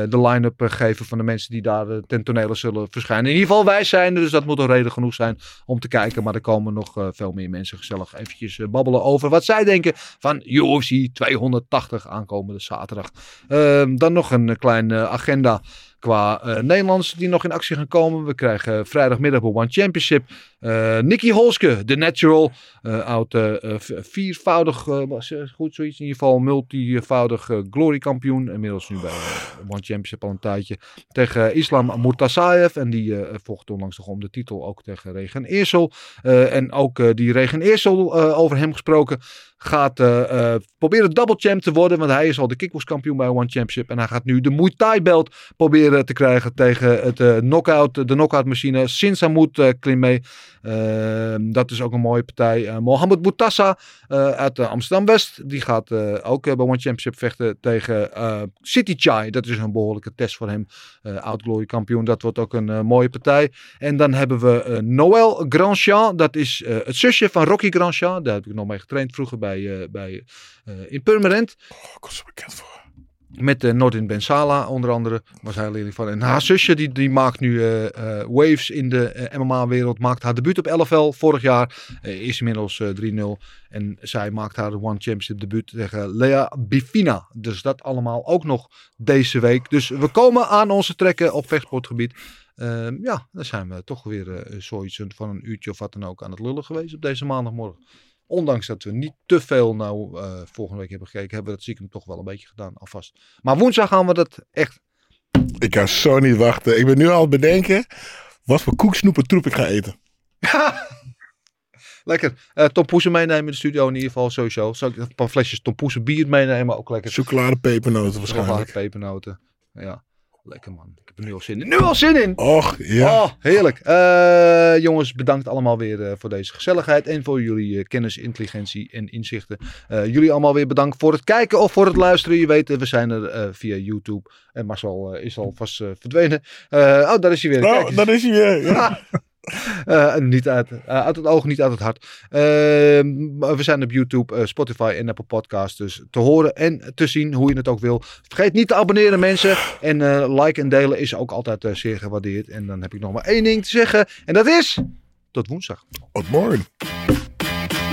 de line-up geven van de mensen die daar ten tonele zullen verschijnen. In ieder geval wij zijn er, dus dat moet een reden genoeg zijn om te kijken. Maar er komen nog veel meer mensen gezellig eventjes babbelen over wat zij denken van UFC 280 aankomende zaterdag. Ehm, dan nog een kleine agenda qua Nederlands die nog in actie gaan komen. We krijgen vrijdagmiddag op One Championship eh Nicky Holske, de natural, eh oud viervoudig, goed zoiets in ieder geval, multivoudig glory kampioen. Inmiddels nu bij One Championship al een tijdje. Tegen Islam Murtasayev en die vocht onlangs nog om de titel ook tegen Regen Eersel. En ook die Regen Eersel, over hem gesproken, gaat eh, eh, proberen double champ te worden. Want hij is al de kickboxkampioen bij One Championship. En hij gaat nu de Muay Thai belt proberen te krijgen tegen het, eh, knockout, de knockout machine Sinsamut uh. Ehm, dat is ook een mooie partij. Mohamed Boutassa uit Amsterdam-West. Die gaat ook bij One Championship vechten tegen City Chai. Dat is een behoorlijke test voor hem. Eh oud glory kampioen. Dat wordt ook een mooie partij. En dan hebben we Noël Grandchamp. Dat is het zusje van Rocky Grandchamp. Daar heb ik nog mee getraind vroeger bij, eh, bij, eh, in Purmerend. Oh, ik was er bekend voor. Met uh, Nordin Bensala onder andere. Was hij leerling van. En haar zusje die, die maakt nu eh, eh, waves in de eh, MMA-wereld. Maakt haar debuut op LFL vorig jaar. Eh, is inmiddels eh, 3-0. En zij maakt haar One Championship debuut tegen Lea Bifina. Dus dat allemaal ook nog deze week. Dus we komen aan onze trekken op vechtsportgebied. Ehm, ja, dan zijn we toch weer eh, zoiets van een uurtje of wat dan ook aan het lullen geweest op deze maandagmorgen. Ondanks dat we niet te veel nou uh, volgende week hebben gekeken, hebben we dat stiekem toch wel een beetje gedaan alvast. Maar woensdag gaan we dat echt. Ik kan zo niet wachten. Ik ben nu al aan het bedenken wat voor koeksnoepen troep ik ga eten. lekker. Uh, tompoesen meenemen in de studio in ieder geval sowieso. Zal ik een paar flesjes tompoesen bier meenemen? Ook lekker. Chocolade pepernoten waarschijnlijk. Chocolade pepernoten. Ja. Lekker man. Ik heb er nu al zin in. Nu al zin in! Och, ja. Oh, heerlijk. Uh, jongens, bedankt allemaal weer uh, voor deze gezelligheid. En voor jullie uh, kennis, intelligentie en inzichten. jullie allemaal weer bedankt voor het kijken of voor het luisteren. Je weet, we zijn er via YouTube. En Marcel is al vast verdwenen. oh, daar is hij weer. Oh, daar is hij weer. Ja. Uh, niet uit, uh, uit het oog, niet uit het hart. Uh, we zijn op YouTube, Spotify en Apple Podcasts. Dus te horen en te zien hoe je het ook wil. Vergeet niet te abonneren mensen. En like en delen is ook altijd zeer gewaardeerd. En dan heb ik nog maar één ding te zeggen. En dat is... Tot woensdag. Tot morgen.